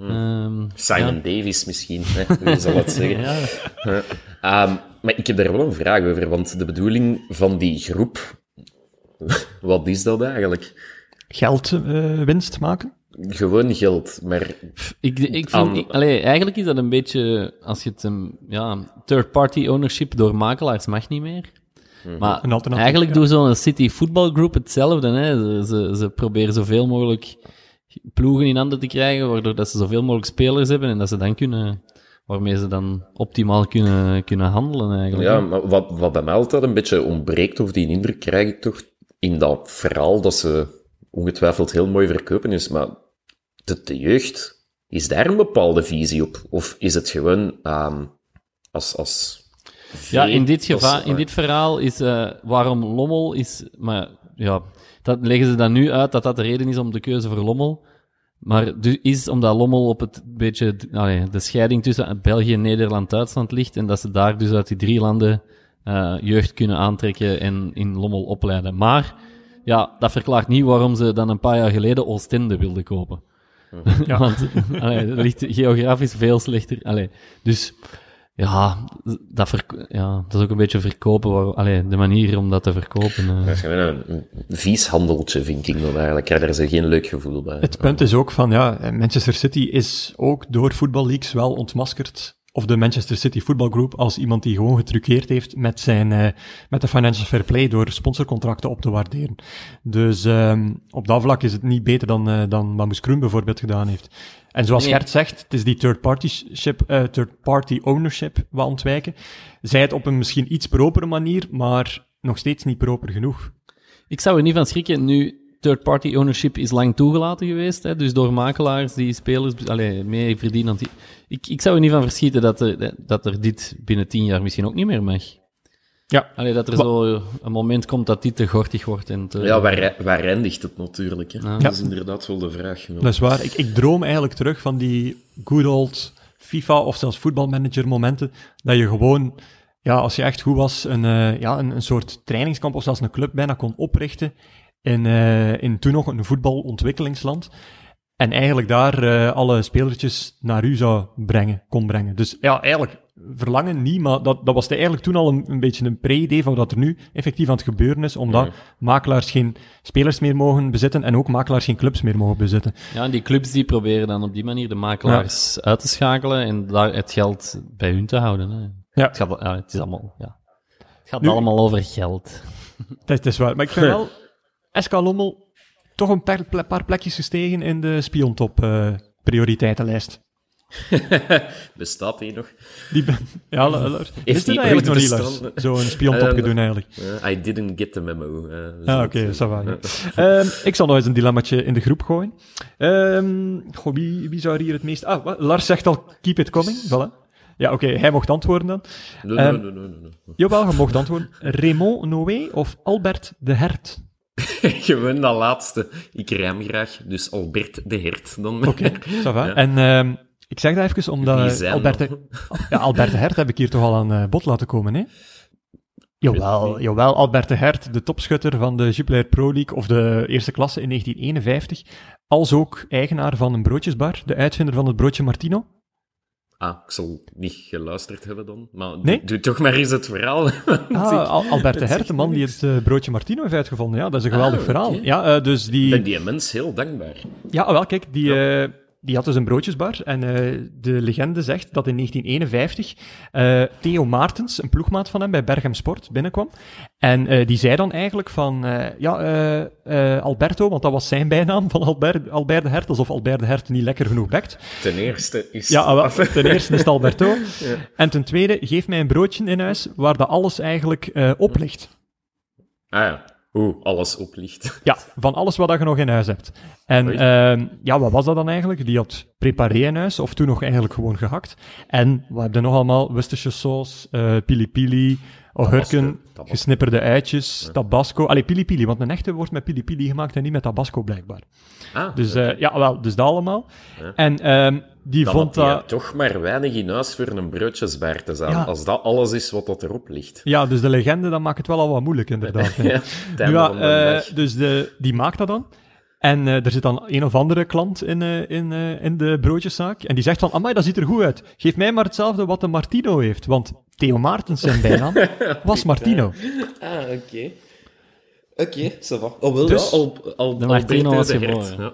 Ehm, Simon ja. Davis misschien, hè? *laughs* wie zal het zeggen. *laughs* Ja. Ehm, maar ik heb daar wel een vraag over, want de bedoeling van die groep, *laughs* wat is dat eigenlijk? geld eh, winst maken. Gewoon geld, maar Ik, ik vind, Aan- ik- allee, eigenlijk is dat een beetje, als je het, um, ja, third-party ownership door makelaars mag niet meer. Maar Een alternatief, eigenlijk ja. doet zo'n City Football Group hetzelfde. Hè. Ze, ze, ze proberen zoveel mogelijk ploegen in handen te krijgen, waardoor dat ze zoveel mogelijk spelers hebben en dat ze dan kunnen, waarmee ze dan optimaal kunnen, kunnen handelen eigenlijk. ja, maar wat, wat bij mij altijd een beetje ontbreekt, of die indruk krijg ik toch, in dat verhaal dat ze ongetwijfeld heel mooi verkopen is, maar de, de jeugd, is daar een bepaalde visie op? Of is het gewoon ehm, als... als Ja, in dit, geval, in dit verhaal is uh, waarom Lommel is. Maar ja, dat leggen ze dan nu uit dat dat de reden is om de keuze voor Lommel. Maar dus is omdat Lommel op het beetje allee, de scheiding tussen België, Nederland, Duitsland ligt. En dat ze daar dus uit die drie landen uh, jeugd kunnen aantrekken en in Lommel opleiden. Maar ja, dat verklaart niet waarom ze dan een paar jaar geleden Oostende wilden kopen. Ja. *laughs* Want allee, dat ligt geografisch veel slechter. Allee, dus ja dat, ja, dat is ook een beetje verkopen. Waar, allee, de manier om dat te verkopen. eh. Dat is gewoon een, een vies handeltje, vind ik dan eigenlijk. Daar zo geen leuk gevoel bij. Het punt is ook van, ja, Manchester City is ook door voetballeaks wel ontmaskerd. Of de Manchester City Football Group als iemand die gewoon getruckeerd heeft met, zijn, uh, met de financial fair play door sponsorcontracten op te waarderen. Dus um, op dat vlak is het niet beter dan, uh, dan Mamus Kroen bijvoorbeeld gedaan heeft. En zoals Nee. Gert zegt, het is die third party, ship, uh, third party ownership wat ontwijken. Zij het op een misschien iets propere manier, maar nog steeds niet proper genoeg. Ik zou er niet van schrikken. Nu, third-party ownership is lang toegelaten geweest. Hè, dus door makelaars die spelers allee, mee verdienen. die- Ik, ik zou er niet van verschieten dat er, dat er dit binnen tien jaar misschien ook niet meer mag. Ja. Allee, dat er zo een moment komt dat dit te gortig wordt. En te, Ja, waar, waar eindigt het natuurlijk? Hè? Ja. Dat is inderdaad wel de vraag. Dat is waar. Ik, ik droom eigenlijk terug van die good old FIFA of zelfs voetbalmanager momenten. Dat je gewoon, ja, als je echt goed was, een, eh, ja, een, een soort trainingskamp of zelfs een club bijna kon oprichten in, eh, in toen nog een voetbalontwikkelingsland. En eigenlijk daar eh, alle spelertjes naar u zou brengen, kon brengen. Dus ja, eigenlijk verlangen niet, maar dat, dat was eigenlijk toen al een, een beetje een pre-idee van wat er nu effectief aan het gebeuren is, omdat makelaars geen spelers meer mogen bezitten en ook makelaars geen clubs meer mogen bezitten. Ja, en die clubs die proberen dan op die manier de makelaars uit te schakelen en daar het geld bij hun te houden. Hè. Ja. Het, gaat, ja, het is allemaal, ja. Het gaat Nu- allemaal over geld. Dat is, dat is waar. Maar ik vind *laughs* wel, SK Lommel toch een paar, ple- paar plekjes gestegen in de spiontop eh prioriteitenlijst. *laughs* Bestaat die nog? Die ben... Ja, is die eigenlijk nog niet? Zo'n spiontopje *laughs* Eh, doen, eigenlijk. Eh, I didn't get the memo. Ah, oké, va, ja. *laughs* Ehm, ik zal nog eens een dilemmaatje in de groep gooien. Ehm, goh, wie, wie zou er hier het meest... Ah, wat? Lars zegt al, keep it coming. Voilà. Ja, oké, hij mocht antwoorden dan. Nee, Ehm, nee, nee, nee, nee, nee. Jawel, je mocht antwoorden. Raymond Noé of Albert de Hert? *laughs* Gewoon dat laatste. Ik rijm graag, dus Albert de Hert dan. Oké. *laughs* Ja. En ehm, ik zeg dat even omdat Albert de, ja, Albert de Hert heb ik hier toch al aan eh, bod laten komen, hè? Jawel, jawel, Albert de Hert, de topschutter van de Jupiler Pro League of de eerste klasse in 1951, als ook eigenaar van een broodjesbar, de uitvinder van het broodje Martino. Ah, ik zal niet geluisterd hebben dan. Maar Nee? doe, doe toch maar eens het verhaal. *laughs* Ah, ik Al- Albert de Hert, de man die het eh, broodje Martino heeft uitgevonden. Ja, dat is een geweldig Ah, verhaal. Ja, eh, dus die... ben die mens heel dankbaar. Ja, wel, kijk, die, eh, die had dus een broodjesbar. En eh, de legende zegt dat in 1951 eh, Theo Maartens, een ploegmaat van hem bij Berghem Sport, binnenkwam. En eh, die zei dan eigenlijk van, ja, Alberto, want dat was zijn bijnaam van Albert, Albert de Hert, alsof Albert de Hert niet lekker genoeg bekt. Ten eerste is... Ja, *laughs* ten eerste is het Alberto. En ten tweede, geef mij een broodje in huis waar dat alles eigenlijk op ligt. Ah ja. Oeh, alles oplicht. *laughs* Ja, van alles wat je nog in huis hebt. En ehm, ja, wat was dat dan eigenlijk? Die had preparé in huis, of toen nog eigenlijk gewoon gehakt. En we hebben nog allemaal Worcestershire saus, eh pili pili, Tabasco. gesnipperde eitjes, tabasco. Allee, pili pili, want een echte wordt met pili pili gemaakt en niet met tabasco blijkbaar. Ah, Dus eh, ja, wel, dus dat allemaal. Ja. En ehm, die dan vond dat... toch maar weinig in huis voor een broodjesbaar te zijn. Ja. Als dat alles is wat dat erop ligt. Ja, dus de legende, dat maakt het wel al wat moeilijk, inderdaad. *laughs* ja. Ja, eh, dus de, die maakt dat dan. En eh, er zit dan een of andere klant in, eh, in, eh, in de broodjeszaak. En die zegt van, amai, dat ziet er goed uit. Geef mij maar hetzelfde wat de Martino heeft. Want Theo Maartens zijn bijnaam *laughs* was Martino. Ah, oké. Oké, ça va. Oh, wel, Dus- ja, al, al, De Martino was geboren. Ja.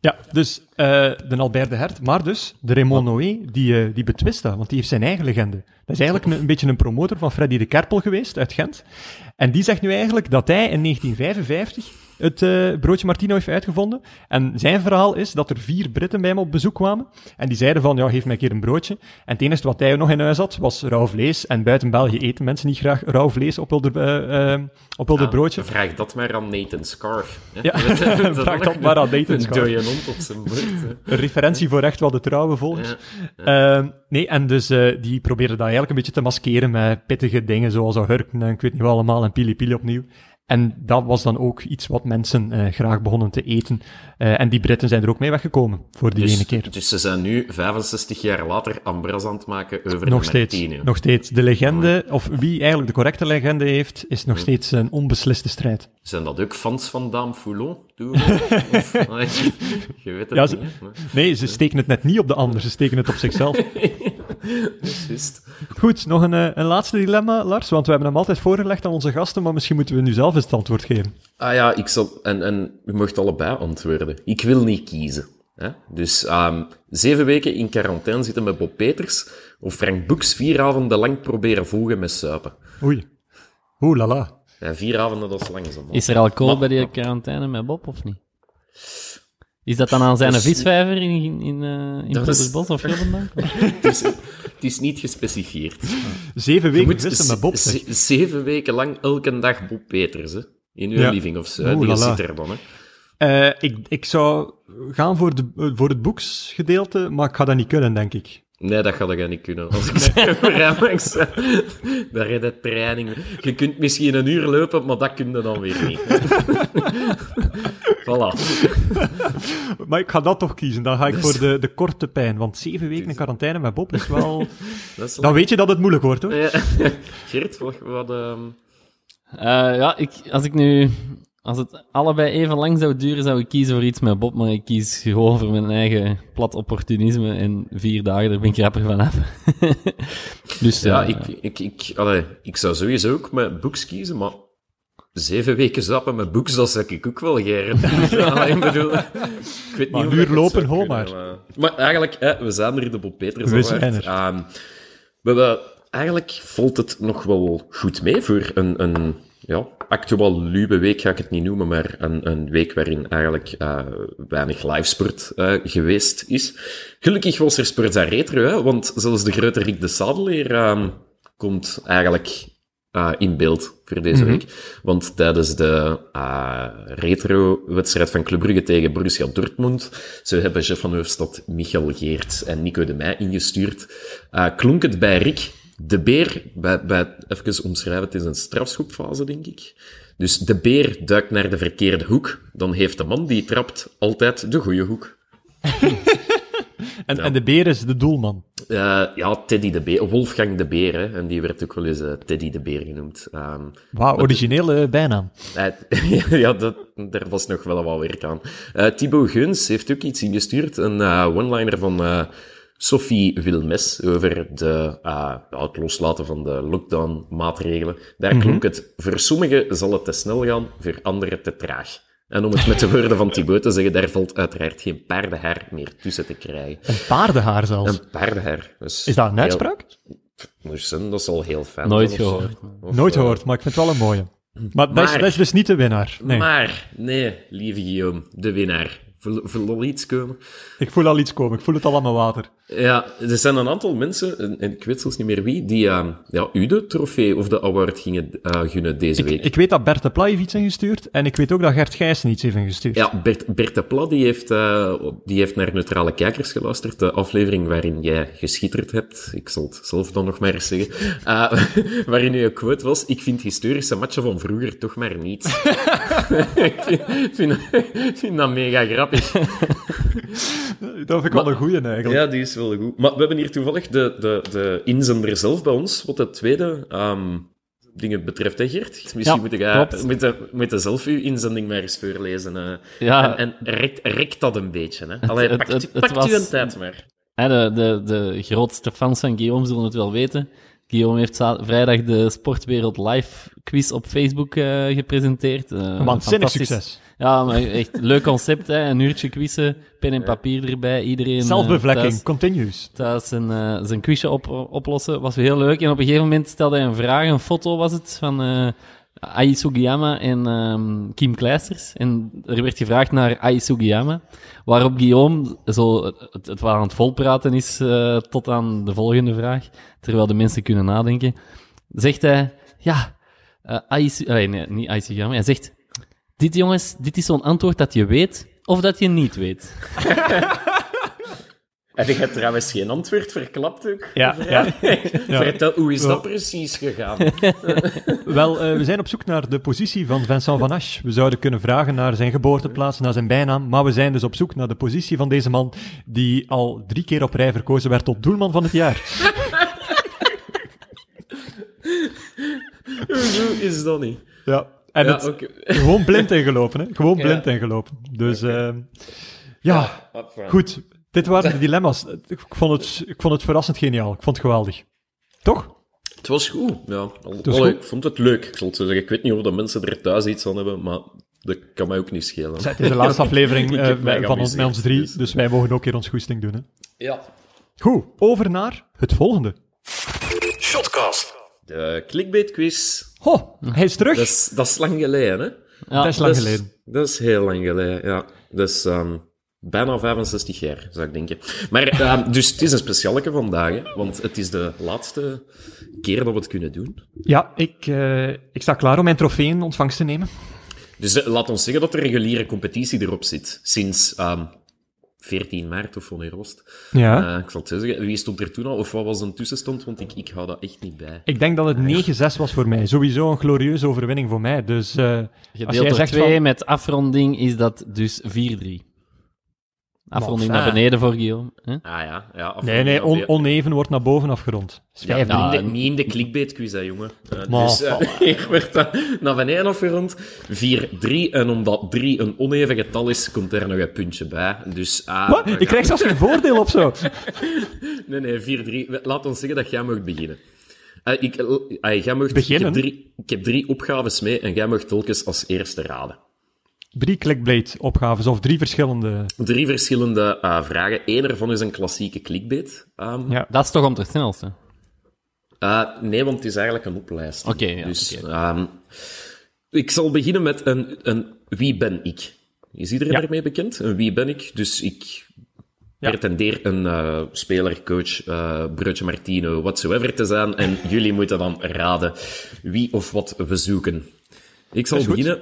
Ja, dus eh, de Albert de Hert. Maar dus, de Raymond Noé, die, eh, die betwist dat. Want die heeft zijn eigen legende. Dat is eigenlijk een, een beetje een promotor van Freddy de Kerpel geweest, uit Gent. En die zegt nu eigenlijk dat hij in 1955 het eh, broodje Martino heeft uitgevonden. En zijn verhaal is dat er vier Britten bij hem op bezoek kwamen. En die zeiden van, ja, geef mij een keer een broodje. En het enige wat hij nog in huis had, was rauw vlees. En buiten België eten mensen niet graag rauw vlees op hun eh, eh, op broodje. Vraag dat maar aan Nathan Scarf. hè. Ja, *laughs* *laughs* vraag dat maar aan Nathan Scarf. dode hond op zijn bord. hè. Een referentie voor echt wel de trouwe volgers. Ehm, nee, en dus die probeerden dat eigenlijk een beetje te maskeren met pittige dingen zoals augurken en ik weet niet wat allemaal en pili pili opnieuw. En dat was dan ook iets wat mensen eh, graag begonnen te eten. Eh, en die Britten zijn er ook mee weggekomen voor die ene Dus, keer. dus ze zijn nu 65 jaar later ambras aan het maken over Nog de steeds, nog steeds. De legende, of wie eigenlijk de correcte legende heeft, is nog steeds een onbesliste strijd. Zijn dat ook fans van Dame Foulon? Doe *laughs* *laughs* je weet het Ja, niet. ze- hè, maar- Nee, ze steken het net niet op de ander, ze steken het op zichzelf. *laughs* *laughs* Goed, nog een, eh, een laatste dilemma, Lars, want we hebben hem altijd voorgelegd aan onze gasten, maar misschien moeten we nu zelf eens het antwoord geven. Ah ja, ik zal, en, en u mocht allebei antwoorden. Ik wil niet kiezen. Hè? Dus ehm, zeven weken in quarantaine zitten met Bob Peters of Frank Boeks vier avonden lang proberen volgen met suipen. Oei. Oeh, lala. Ja, vier avonden, dat is langzaam. Is er alcohol Maar- bij die quarantaine met Bob, of niet? Is dat dan aan zijn Dus- visvijver in, in, in, eh, in Dat is- Puldersbos of Gelderland? *laughs* Het is, het is niet gespecificeerd. Zeven weken moet vissen z- met Bob, zeven weken lang elke dag Bob Peters, hè? In uw Ja. living of zo. Oeh, Die zit er dan, hè? Eh, ik, ik zou gaan voor, de, eh, voor het boeksgedeelte, maar ik ga dat niet kunnen, denk ik. Nee, dat gaat ik niet kunnen. Als ik *laughs* zeg, Rijmax, daar is de training. Je kunt misschien een uur lopen, maar dat kun je dan weer niet. *laughs* voilà. Maar ik ga dat toch kiezen. Dan ga ik Dus- voor de, de korte pijn. Want zeven weken in quarantaine met Bob is wel... *laughs* Dat is Dan weet je dat het moeilijk wordt, hoor. Ja. Geert, wat... wat ehm, Eh, ja, ik, als ik nu... Als het allebei even lang zou duren, zou ik kiezen voor iets met Bob, maar ik kies gewoon voor mijn eigen plat opportunisme en vier dagen, daar ben ik rapper van af. *laughs* dus ja, eh, ik, ik, ik, allee, ik zou sowieso ook met boeks kiezen, maar zeven weken zappen met boeks, dat zou ik ook wel geren. *laughs* ik bedoel... Ik weet Maar niet een uur lopen, ho maar... Maar eigenlijk, hè, we zijn er, de Bob Peters We zijn er. Ehm, we hebben... Eigenlijk valt het nog wel goed mee voor een... een ja, actueel lube week ga ik het niet noemen, maar een, een week waarin eigenlijk uh, weinig livesport uh, geweest is. Gelukkig was er Sports Retro, hè, want zelfs de grote Rick de Sadeleer uh, komt eigenlijk uh, in beeld voor deze mm -hmm. week. Want tijdens de uh, retro-wedstrijd van Club Brugge tegen Borussia Dortmund, zo hebben chef van Hoofdstad Michael Geert en Nico de Meij ingestuurd, uh, klonk het bij Rick de beer, bij, bij, even omschrijven, het is een strafschopfase, denk ik. Dus de beer duikt naar de verkeerde hoek, dan heeft de man die trapt altijd de goede hoek. *laughs* en, ja. en de beer is de doelman? Uh, ja, Teddy de Beer, Wolfgang de Beer, hè, en die werd ook wel eens uh, Teddy de Beer genoemd. Um, Wauw, originele uh, bijnaam. *laughs* *laughs* ja, dat, daar was nog wel wat werk aan. Thibaut Geuns heeft ook iets ingestuurd, een one-liner van Sophie Wilmes over de, uh, het loslaten van de lockdown-maatregelen. Daar mm -hmm. klonk het, voor sommigen zal het te snel gaan, voor anderen te traag. En om het met de woorden van Thibaut te zeggen, daar valt uiteraard geen paardenhaar meer tussen te krijgen. Een paardenhaar zelfs? Een paardenhaar. Dus is dat een uitspraak? Heel, dat is al heel fijn. Nooit gehoord. Of, Nooit gehoord, maar ik vind het wel een mooie. Maar, maar dat, is, dat, is, dus niet de winnaar. Nee. Maar, nee, lieve Guillaume, de winnaar. Voel iets komen? Ik voel al iets komen, ik voel het al aan mijn water. Ja, er zijn een aantal mensen, en ik weet zelfs niet meer wie, die uh, ja, u de trofee of de award gingen uh, gunnen deze ik, week. Ik weet dat Bert de Pla heeft iets ingestuurd, en ik weet ook dat Gert Gijssen iets heeft ingestuurd. Ja, Bert, Bert de Pla die heeft, uh, die heeft naar Neutrale Kijkers geluisterd, de aflevering waarin jij geschitterd hebt. Ik zal het zelf dan nog maar eens zeggen. *laughs* waarin je quote was, ik vind historische matchen van vroeger toch maar niet. *laughs* ik vind, vind, vind dat mega grappig. *laughs* dat vind ik wel een goeie eigenlijk. Ja, die is wel goed. Maar we hebben hier toevallig de, de, de inzender zelf bij ons, wat het tweede um, dingen betreft, hè? Misschien ja, moet, ik, moet, je, moet je zelf uw inzending maar eens voorlezen. Uh, ja. En, en rekt, rekt dat een beetje. Hè? Allee, het, pakt, het, het, pakt was, u een tijd maar. De, de, de grootste fans van Guillaume zullen het wel weten. Guillaume heeft vrijdag de Sportwereld Live quiz op Facebook uh, gepresenteerd. Uh, een waanzinnig succes. Ja, maar echt leuk concept, hè. Een uurtje quizzen, pen en papier erbij, iedereen... Zelfbevlekking, thuis, continuous. Thuis zijn, uh, zijn quizje op, oplossen, was heel leuk. En op een gegeven moment stelde hij een vraag, een foto was het, van uh, Ai Sugiyama en um, Kim Kleisters. En er werd gevraagd naar Ai Sugiyama, waarop Guillaume zo het, het aan het volpraten is uh, tot aan de volgende vraag, terwijl de mensen kunnen nadenken. Zegt hij, ja, uh, Ai, nee, nee, niet Ai Sugiyama, hij zegt... Dit, jongens, dit is zo'n antwoord dat je weet of dat je niet weet. *laughs* En je hebt trouwens geen antwoord verklapt ook. Ja, ja. *laughs* ja. Vertel, hoe is dat precies gegaan? *laughs* Wel, uh, we zijn op zoek naar de positie van Vincent Van Asch. We zouden kunnen vragen naar zijn geboorteplaats, naar zijn bijnaam, maar we zijn dus op zoek naar de positie van deze man die al drie keer op rij verkozen werd tot doelman van het jaar. hoe is dat niet? Ja, en Ja, het, gewoon blind ingelopen, hè? Gewoon *laughs* blind Ja. ingelopen. Dus uh, ja, goed. Dit waren de *laughs* dilemma's. Ik vond, het, ik vond het verrassend geniaal. Ik vond het geweldig. Toch? Het was goed, ja. Al- was allee, goed. Ik vond het leuk, ik zal het zo zeggen. Ik weet niet of de mensen er thuis iets aan hebben, maar dat kan mij ook niet schelen. Het is de laatste *laughs* aflevering eh, van ons, met ons drie, dus wij mogen ook hier ons goesting doen. Hè? Ja. Goed, over naar het volgende. Shotcast. De clickbait quiz. Ho, hij is terug. Dat is, dat is lang geleden, hè? Ja, dat is lang dat geleden. Dat is heel lang geleden, ja. Dus ehm, bijna 65 jaar, zou ik denken. Maar, ehm, *laughs* dus het is een specialeke vandaag, hè, want het is de laatste keer dat we het kunnen doen. Ja, ik, eh, ik sta klaar om mijn trofee in ontvangst te nemen. Dus eh, laat ons zeggen dat de reguliere competitie erop zit. Sinds ehm 14 maart, of wanneer was het? Ja. Eh, ik zal het zo zeggen. Wie stond er toen al, of wat was een tussenstand? Want ik, ik hou dat echt niet bij. Ik denk dat het 9-6 was voor mij. Sowieso een glorieuze overwinning voor mij. Dus eh, als jij door zegt 2 van... met afronding is dat dus 4-3. Afronding naar beneden voor Guillaume. Hè? Ah ja, ja. Nee, nee, on- oneven wordt naar boven afgerond. Ja, vijf, niet, in de, niet in de clickbait quiz, hè, jongen. Eh, Maar- dus eh, *laughs* hier werd dat naar beneden afgerond. 4-3. En omdat 3 een oneven getal is, komt er nog een puntje bij. Dus, ah, Wat? Ik krijg zelfs geen voordeel of zo. *laughs* Nee, nee, 4-3. Laat ons zeggen dat jij mag beginnen. Eh, ik, jij mag, Beginnen? Ik heb, drie, ik heb drie opgaves mee en jij mag telkens als eerste raden. Drie clickbait-opgaves of drie verschillende... Drie verschillende eh, vragen. Eén ervan is een klassieke clickbait. Ehm, Ja. Dat is toch om het snelste? eh, nee, want het is eigenlijk een oplijst. Oké, ja, Dus ehm, Ik zal beginnen met een, een wie ben ik? Is iedereen Ja. ermee bekend? Een wie ben ik? Dus ik Ja. pretendeer een eh, speler, coach, eh broodje Martino, whatsoever te zijn. En jullie moeten dan raden wie of wat we zoeken. Ik zal goed.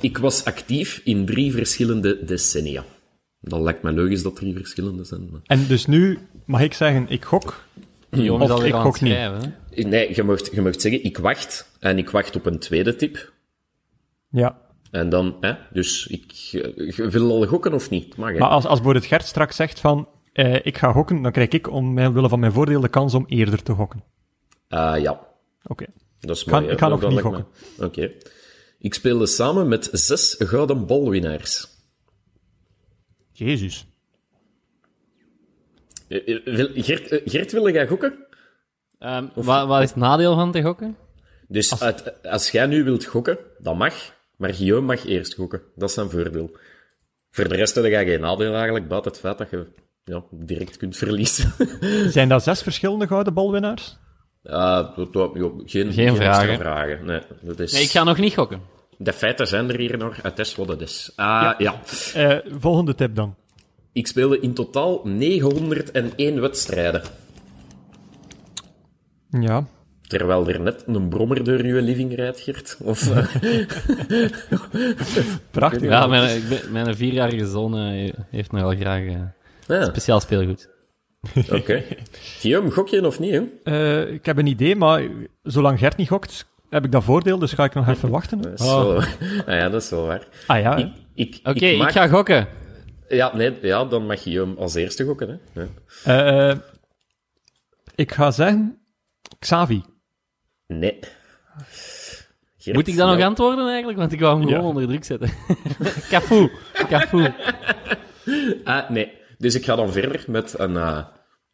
Ik was actief in drie verschillende decennia. Dan lijkt me logisch dat drie verschillende zijn. maar- En dus nu mag ik zeggen, ik gok. Guillaume Of ik gok het niet. Nee, je mag, je mag zeggen, ik wacht. En ik wacht op een tweede tip. Ja. En dan, hè, dus ik eh, je wil al gokken of niet? Mag, hè? Maar als, als bijvoorbeeld Gert straks zegt van, eh, ik ga gokken, dan krijg ik om willen van mijn voordeel de kans om eerder te gokken. Ah, ja, Oké. dat is Kan- mooi. ik ga nog niet me- Oké. Ik speelde samen met zes gouden balwinnaars. Jezus. Eh, eh, wil- Gert, eh, Gert, wil jij gokken? Ehm, wat, wat is het nadeel van te gokken? Dus als... als jij nu wilt gokken, dat mag. Maar Guillaume mag eerst gokken. Dat is zijn voordeel. Voor de rest heb je geen nadeel eigenlijk, buiten het feit dat je ja, direct kunt verliezen. *laughs* Zijn dat zes verschillende gouden balwinnaars? Ah, dat- dat- ja, geen, vragen. vragen. Nee, dat is... Nee, ik ga nog niet gokken. De feiten zijn er hier nog. Het is wat het is. Ah, ja. Eh, volgende tip dan. Ik speelde in totaal 901 wedstrijden. Ja. Terwijl er net een brommer door je living rijdt, Gert. Of, eh, *laughs* Prachtig. Ja, mijn, mijn vierjarige zoon eh, heeft nogal graag eh, ja, speciaal speelgoed. *laughs* oké. Guillaume, gok je of niet, hè? Eh, ik heb een idee, maar zolang Gert niet gokt, heb ik dat voordeel, dus ga ik nog even wachten. Dat is wel- ah *laughs* ja, dat is wel waar. Ah ja, Ik, ik, Oké, ik, maak- ga gokken. Ja, nee, ja, dan mag Guillaume als eerste gokken, hè. Ja. Eh, ik ga zeggen Xavi. Nee. Gert, Moet ik dan nog antwoorden eigenlijk? Want ik wou hem gewoon Ja. onder druk zetten. *laughs* Cafu. Cafu. Ah, nee. Dus ik ga dan verder met een eh,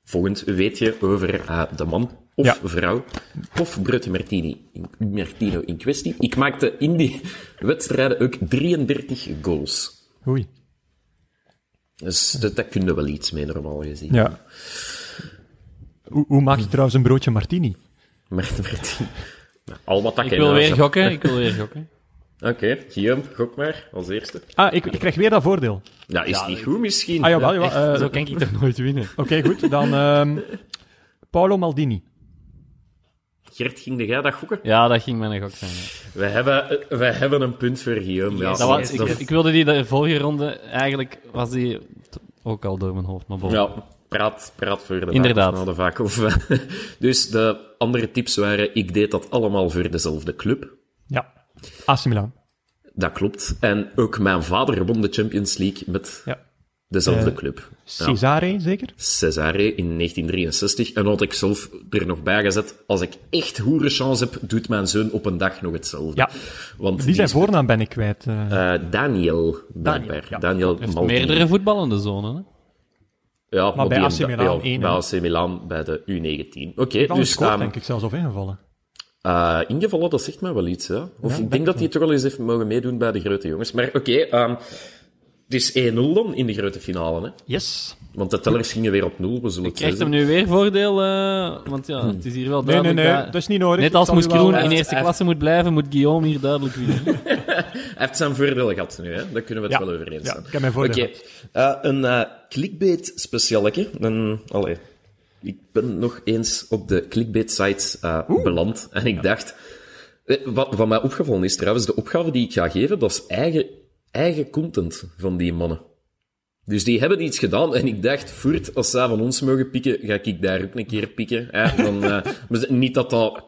volgend weetje over eh, de man of Ja. vrouw of Brutte Martini, in, Martino in kwestie. Ik maakte in die wedstrijden ook 33 goals. Oei. Dus dat, dat kun je wel iets mee normaal gezien. Ja. Hoe, hoe maak je trouwens een broodje martini? Martini. *laughs* Al wat dat Ik wil naast weer gokken. Ik wil *laughs* weer gokken. Oké, Guillaume, gok maar als eerste. Ah, ik, ik krijg weer dat voordeel. Ja, is niet goed misschien? Ah, jawel, jawel. Echt, eh, zo kan ik toch nooit winnen. *laughs* Oké, goed. Dan ehm Paolo Maldini. Gert, ging jij dat gokken? Ja, dat ging mijn gok zijn. ja. Wij hebben, eh, wij hebben een punt voor Guillaume. Ja, Dat was, dat- ik, ik wilde die de vorige ronde, eigenlijk was die ook al door mijn hoofd, maar bon. Ja, praat, praat voor de Inderdaad. de vaak. Of, eh, *laughs* dus de andere tips waren, ik deed dat allemaal voor dezelfde club. AC Milan. Dat klopt. En ook mijn vader won de Champions League met Ja. dezelfde Eh, club. Ja. Cesare, zeker? Cesare in 1963. En had ik zelf er nog bij gezet, als ik echt hoere chance heb, doet mijn zoon op een dag nog hetzelfde. Ja. Want Die zijn voornaam ben ik kwijt. eh. eh, Daniel, blijkbaar. ja. Daniel meerdere voetballende zonen. Hè? Ja, Maar bij AC Milan bij? AC Milan bij de U19. Oké, al dus... gescoord, ehm, denk ik, zelfs, of ingevallen. Uh, ingevallen, dat zegt mij wel iets, ja. Of ik denk dat hij toch wel eens heeft mogen meedoen bij de grote jongens. Maar oké, ehm, het is 1-0 dan in de grote finale, hè. Yes. Want de tellers gingen weer op nul, we zullen het Krijgt hem nu weer voordeel? eh, want ja, het is hier wel Nee, nee, duidelijk. nee, dat- is niet nodig. Net als zal Moes u wel- Kroen in eerste klasse moet blijven, moet Guillaume hier duidelijk *laughs* winnen. Hij heeft zijn voordeel gehad nu, hè. Daar kunnen we het Ja. wel over eens Ja, zijn. ik heb mijn voordeel Oké, eh, een eh clickbait specialeke. Een, allee, ik ben nog eens op de clickbait-sites eh, beland. En ik dacht... eh, Wat, wat mij opgevallen is trouwens, de opgave die ik ga geven, dat is eigen, eigen content van die mannen. Dus die hebben iets gedaan en ik dacht, voert, als zij van ons mogen pikken, ga ik daar ook een keer pikken. Hè? Dan, eh, *laughs* niet dat, dat,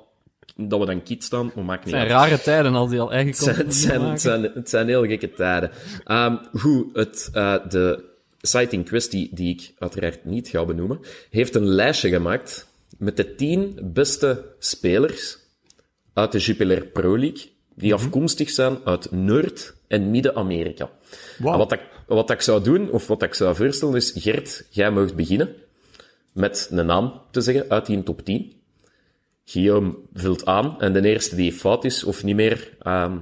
dat we dan kiet staan, maar maakt Het niet zijn uit. rare tijden als die al eigen Het zijn, het, content zijn, maken. het, zijn, het zijn heel gekke tijden. Ehm goed, het, eh, de site in kwestie, die ik uiteraard niet ga benoemen, heeft een lijstje gemaakt met de tien beste spelers uit de Jupiler Pro League, die afkomstig zijn uit Noord- en Midden-Amerika. En Wat, ik, wat ik zou doen, of wat ik zou voorstellen, is Gert, jij mag beginnen met een naam te zeggen uit die top 10. Guillaume vult aan en de eerste die fout is of niet meer ehm,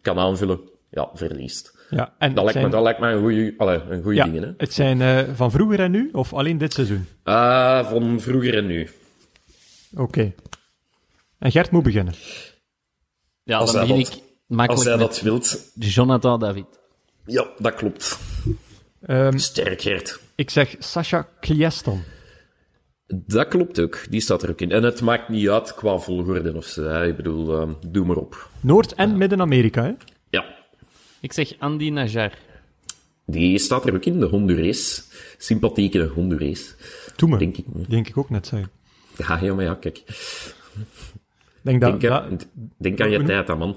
kan aanvullen, ja, verliest. Ja, en Dat lijkt, me, zijn, dat lijkt me een goede allee, een goeie ja, ding, hè? het zijn eh, van vroeger en nu, of alleen dit seizoen? Ah, van vroeger en nu. Oké. En Gert moet beginnen. Ja, Als dan begin dat- ik Makkelijk Als hij dat wilt. Jonathan David. Ja, dat klopt. Ehm, Sterk, Gert. ik zeg Sasha Klieston. Dat klopt ook. Die staat er ook in. En het maakt niet uit qua volgorde of zo. hè. Ik bedoel, ehm, doe maar op. Noord- en Midden-Amerika, hè? Ja. Ik zeg Andy Najar. Die staat er ook in, de Hondurees. Sympathieke Hondurees. Doe me. Denk ik. Denk ik ook net zeggen. Ja, ja, maar ja, kijk. Denk dat, Denk, dat- aan- denk aan je tijd, man.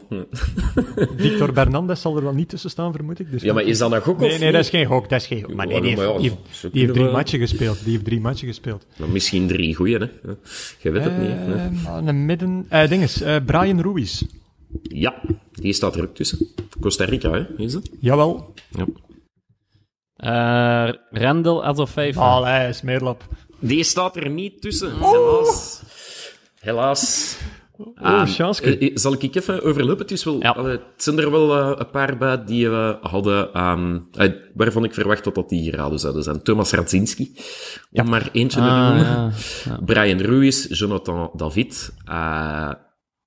Victor Bernandez zal er wel niet tussen staan, vermoed ik. Dus Ja, maar is dat een gok Nee, of nee, dat is geen gok, dat is geen gok. Maar nee, die maar heeft, ja, die zo heeft, die kunnen heeft drie matchen gespeeld. Die heeft drie matchen gespeeld. Maar misschien drie goeie, hè. Je weet het niet. hè. Ehm, een midden... eh dinges, eh, Brian Ruiz. Ja, die staat er ook tussen. Costa Rica, hè, is het? Jawel. Ja. Eh Randall Azofeifa. Allee, smeerlap. Die staat er niet tussen, helaas. Helaas. Oh, Sjanske. eh, eh, zal ik even overlopen? Het, is wel, Ja. allee, het zijn er wel een paar bij die we hadden, ehm, eh, waarvan ik verwacht dat dat die geraden zouden zijn. Thomas Radzinski, om maar eentje te Ah, noemen. ja. Brian Ruiz, Jonathan David, eh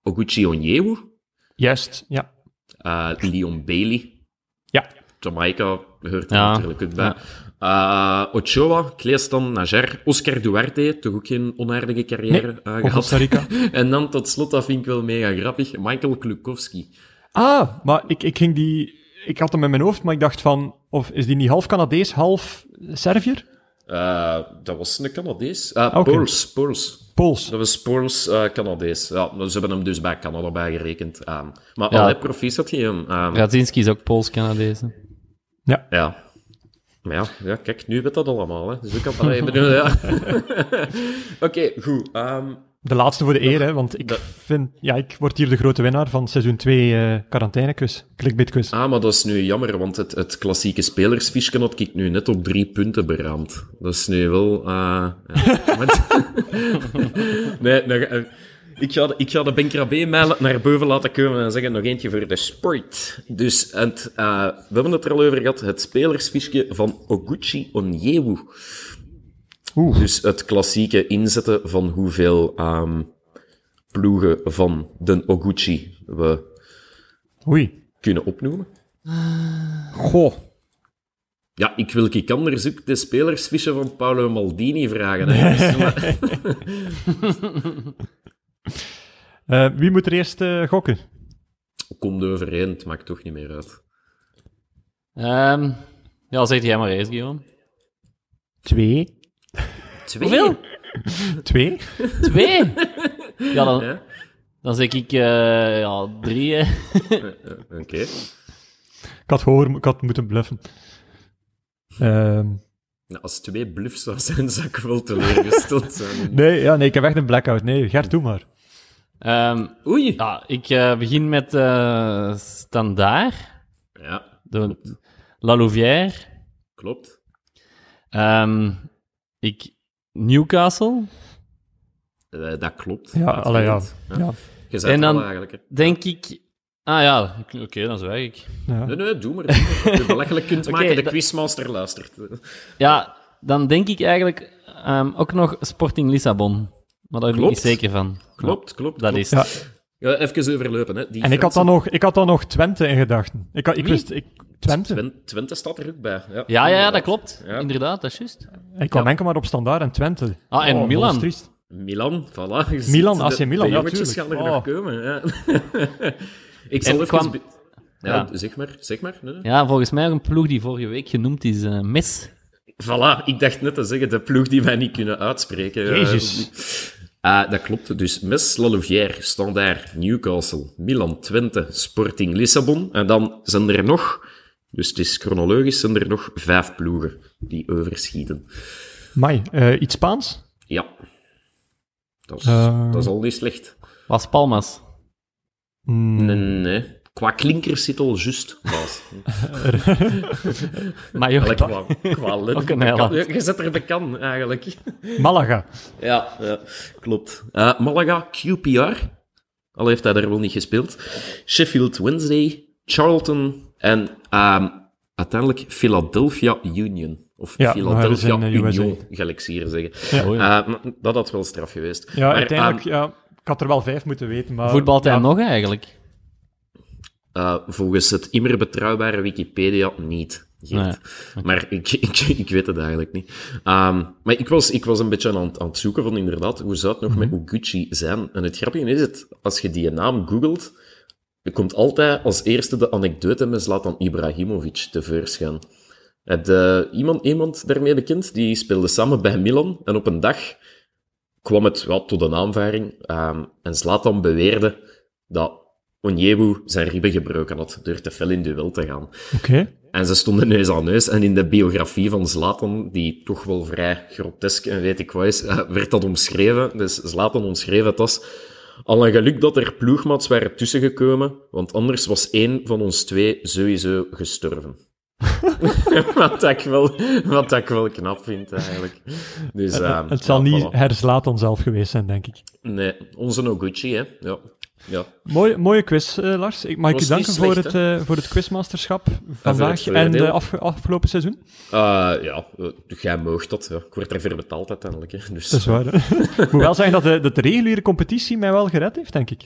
Oguchi Onyewu, Juist, ja. eh, Leon Bailey, Ja. Jamaica hoort er Ja. natuurlijk ook bij. Eh, Ochoa, Kleestan, Najar, Oscar Duarte, toch ook geen onaardige carrière Nee, eh, gehad. Costa Rica. *laughs* en dan tot slot, dat vind ik wel mega grappig, Michael Klukowski. Ah, maar ik, ik ging die... Ik had hem in mijn hoofd, maar ik dacht van... Of is die niet half Canadees, half Serviër? Eh, dat was een Canadees. Uh, Oké. Pools, Pools. Pools. Dat was Pools eh, Canadees. Ja, ze hebben hem dus bij Canada bijgerekend. Um, maar Ja. allee, proficiat. Um, Radzinski is ook Pools-Canadees. hè. Ja. Ja. Maar ja, ja, kijk, nu weet dat allemaal. Hè. Dus ik kan allee, ik bedoel, ja. *laughs* *laughs* Oké, goed. ehm, De laatste voor de eer, hè, want ik vind... Ja, ik word hier de grote winnaar van seizoen 2 eh quarantainequiz. Clickbait-quiz. ah, maar dat is nu jammer, want het, het klassieke spelersfiche had ik nu net op drie punten beraamd. Dat is nu wel... ja. *laughs* Maar- nee, eh, ik, ga de, ik ga de Benkrabé naar boven laten komen en zeggen nog eentje voor de sport. Dus het, eh, we hebben het er al over gehad, het spelersfiche van Oguchi Onyewu. Oeh. Dus het klassieke inzetten van hoeveel ehm, ploegen van de Oguchi we Oei. kunnen opnoemen. Goh. Ja, ik wil ik anders ook de spelersfiche van Paolo Maldini vragen. Dus, maar- *laughs* Eh, wie moet er eerst eh, gokken? Komt overeen, het maakt toch niet meer uit. Ehm, ja, zeg jij maar eens, Guillaume. Twee. Twee? Hoeveel? Twee? Twee? Ja, dan, Ja? dan zeg ik eh, ja, drie. hè. Eh, Oké. Ik had hoger, ik had moeten bluffen. Ehm, Nou, als twee bluffs zou zijn, zou ik wel teleurgesteld zijn. *laughs* nee, ja, nee, ik heb echt een blackout. Nee, Gert, doe maar. Ehm, Oei! ja, ik eh, begin met eh Standaard, Ja, de La Louvière. klopt. Ehm, ik, Newcastle, Eh, dat klopt. Ja, allee, ja. Ja. Je zei En het al dan- eigenlijk. Hè. denk ik... Ah ja, oké, dan zwijg ik. ja. Nee, nee, doe maar. Doe maar. Als je belachelijk kunt *laughs* maken, de quizmaster luistert. Ja, dan denk ik eigenlijk ehm, ook nog Sporting Lissabon. Maar daar ben ik niet zeker van. Klopt, klopt. Dat klopt. is Ja. even overlopen. Hè. Die En ik had, dan nog, ik had dan nog Twente in gedachten. Ik, had- ik wist... Ik, Twente. Twente, Twente staat er ook bij. Ja, Ja, ja, dat klopt. Ja. Inderdaad, dat is juist. Ik kwam Ja. enkel maar op standaard en Twente. Ah, en Oh, Milan. Milan, voilà. je Milan, AC de- Milan, de ja, gaan er tuurlijk. nog Oh. komen. Ja. *laughs* ik zal En even... kwam- Ja, Ja. zeg maar, zeg maar. Nee, nee. Ja, volgens mij een ploeg die vorige week genoemd is eh Mes. Voilà, ik dacht net te zeggen, de ploeg die wij niet kunnen uitspreken. Eh, Jezus. Ah, dat klopt. Dus Mes, La Louvière, Standaard, Newcastle, Milan, Twente, Sporting Lissabon. En dan zijn er nog, dus het is chronologisch, zijn er nog vijf ploegen die overschieten. Mai, eh, iets Spaans? Ja. Dat is, Eh. dat is al niet slecht. Las Palmas. Mm, Nee, nee. Qua klinkers zit al juist baas. *laughs* Maar Allee, qua, qua *laughs* letter. Ook een eiland. Je zet er de kan, eigenlijk. Malaga. Ja, ja klopt. Eh, Malaga, QPR. Al heeft hij daar wel niet gespeeld. Sheffield Wednesday, Charlton en ehm, uiteindelijk Philadelphia Union. Of Ja, Philadelphia. Union, ze hier zeggen. Ja. Oh. Eh, dat had wel straf geweest. Ja, Maar, uiteindelijk... ehm, ja, ik had er wel vijf moeten weten, maar... Voetbalt hij ja, nog eigenlijk? Uh, volgens het immer betrouwbare Wikipedia niet. Maar ik, *laughs* ik, ik weet het eigenlijk niet. Um, maar ik was, ik was een beetje aan, aan het zoeken van inderdaad, hoe zou het nog met Uguchi zijn? En het grappige is het, als je die naam googelt, komt altijd als eerste de anekdote met Zlatan Ibrahimovic tevoorschijn. Heb uh, iemand, iemand daarmee bekend? Die speelde samen bij Milan en op een dag kwam het wel tot een aanvaring um, en Zlatan beweerde dat Onyewu zijn ribben gebroken had door te fel in duel te gaan. Oké. En ze stonden neus aan neus. En in de biografie van Zlatan, die toch wel vrij grotesk en weet ik wat is, eh, werd dat omschreven. Dus Zlatan omschreef het als al een geluk dat er ploegmats waren tussengekomen, want anders was één van ons twee sowieso gestorven. *laughs* wat, ik wel, wat ik wel knap vind, eigenlijk. Dus, uh, het zal niet voilà. Herzlatan zelf geweest zijn, denk ik. Nee, onze Noguchi, hè. Ja. Ja. Mooie, mooie quiz, uh, Lars. Ik mag ik je danken slecht, voor, het, uh, voor het quizmasterschap vandaag en de af, afgelopen seizoen. Uh, ja, jij moogt dat. Ja. Ik word ervoor betaald uiteindelijk. Hè. Dus, dat is waar. *laughs* Ik moet wel zeggen dat de, dat de reguliere competitie mij wel gered heeft, denk ik.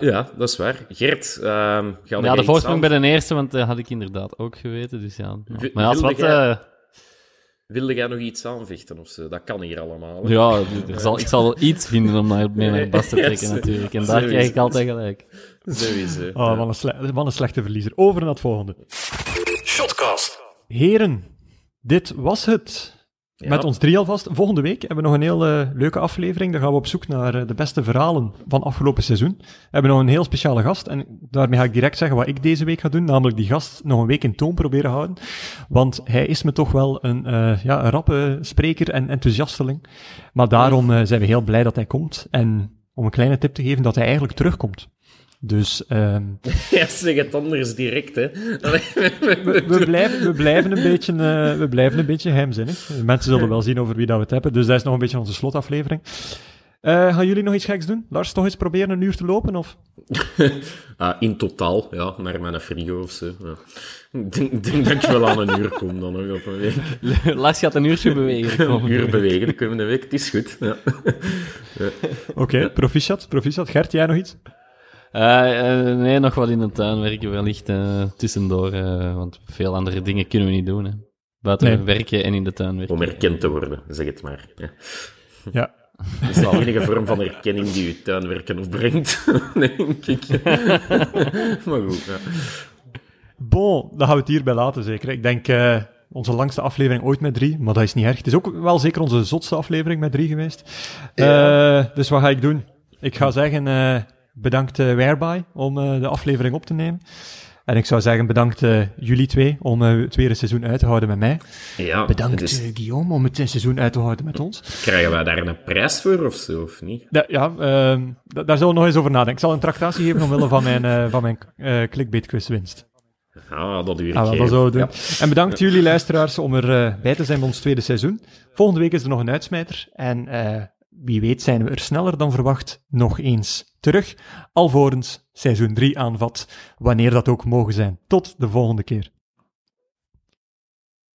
ja, dat is waar. Gert, ehm, ga Ja, de voorsprong bij de eerste, want dat had ik inderdaad ook geweten. Dus ja. Maar als wat... Wilde jij nog iets aanvechten of zo? Dat kan hier allemaal. Hè? Ja, er zal, ik zal wel iets vinden om naar, mee naar bas te *laughs* trekken, yes, natuurlijk. En daar krijg ik altijd gelijk. Sowieso. Oh, wat, een sle wat een slechte verliezer. Over naar het volgende. Shotcast. Heren, dit was het. Met ons drie alvast. Volgende week hebben we nog een hele leuke aflevering. Dan gaan we op zoek naar uh, de beste verhalen van afgelopen seizoen. We hebben nog een heel speciale gast. En daarmee ga ik direct zeggen wat ik deze week ga doen. Namelijk die gast nog een week in toon proberen houden. Want hij is me toch wel een, uh, ja, een rappe spreker en enthousiasteling. Maar daarom zijn we heel blij dat hij komt. En om een kleine tip te geven, dat hij eigenlijk terugkomt. Dus... Um... *laughs* Ja, zeg het anders direct, hè. we, we, blijven, we, blijven een beetje, uh, we blijven een beetje geheimzinnig. Mensen zullen wel zien over wie dat we het hebben. Dus dat is nog een beetje onze slotaflevering. Uh, gaan jullie nog iets geks doen? Lars, toch eens proberen een uur te lopen, of? uh, *laughs* in totaal, ja, naar mijn frigo of zo. Ja. Ik denk, denk dat ik wel aan een uur kom dan nog op een week. *laughs* Lars gaat een uurtje bewegen. een uur bewegen de komende week, het is goed. Ja. ja. Oké, okay, proficiat, proficiat. Gert, jij nog iets? Uh, uh, nee, nog wat in de tuin werken wellicht uh, tussendoor, want veel andere dingen kunnen we niet doen. Hè. Buiten nee. werken en in de tuin werken. Om erkend te worden, zeg het maar. Ja. *laughs* ja. Dat is de enige vorm van erkenning die je tuinwerken opbrengt, *laughs* denk ik. *laughs* maar goed, ja. Bon, dan gaan we het hierbij laten, zeker. Ik denk onze langste aflevering ooit met drie, maar dat is niet erg. Het is ook wel zeker onze zotste aflevering met drie geweest. Ja. dus wat ga ik doen? Ik ga zeggen bedankt uh, Whereby om uh, de aflevering op te nemen. En ik zou zeggen, bedankt uh, jullie twee om het tweede seizoen uit te houden met mij. Ja, bedankt is... Guillaume om het seizoen uit te houden met ons. Krijgen wij daar een prijs voor of zo, of niet? Da ja, ehm, daar zullen we nog eens over nadenken. Ik zal een tractatie geven omwille van mijn, van mijn clickbait. Ah, dat uur ah, dat doen. Ja. En bedankt jullie luisteraars om erbij bij te zijn bij ons tweede seizoen. Volgende week is er nog een uitsmijter. En wie weet zijn we er sneller dan verwacht nog eens terug, alvorens seizoen 3 aanvat, wanneer dat ook mogen zijn. Tot de volgende keer.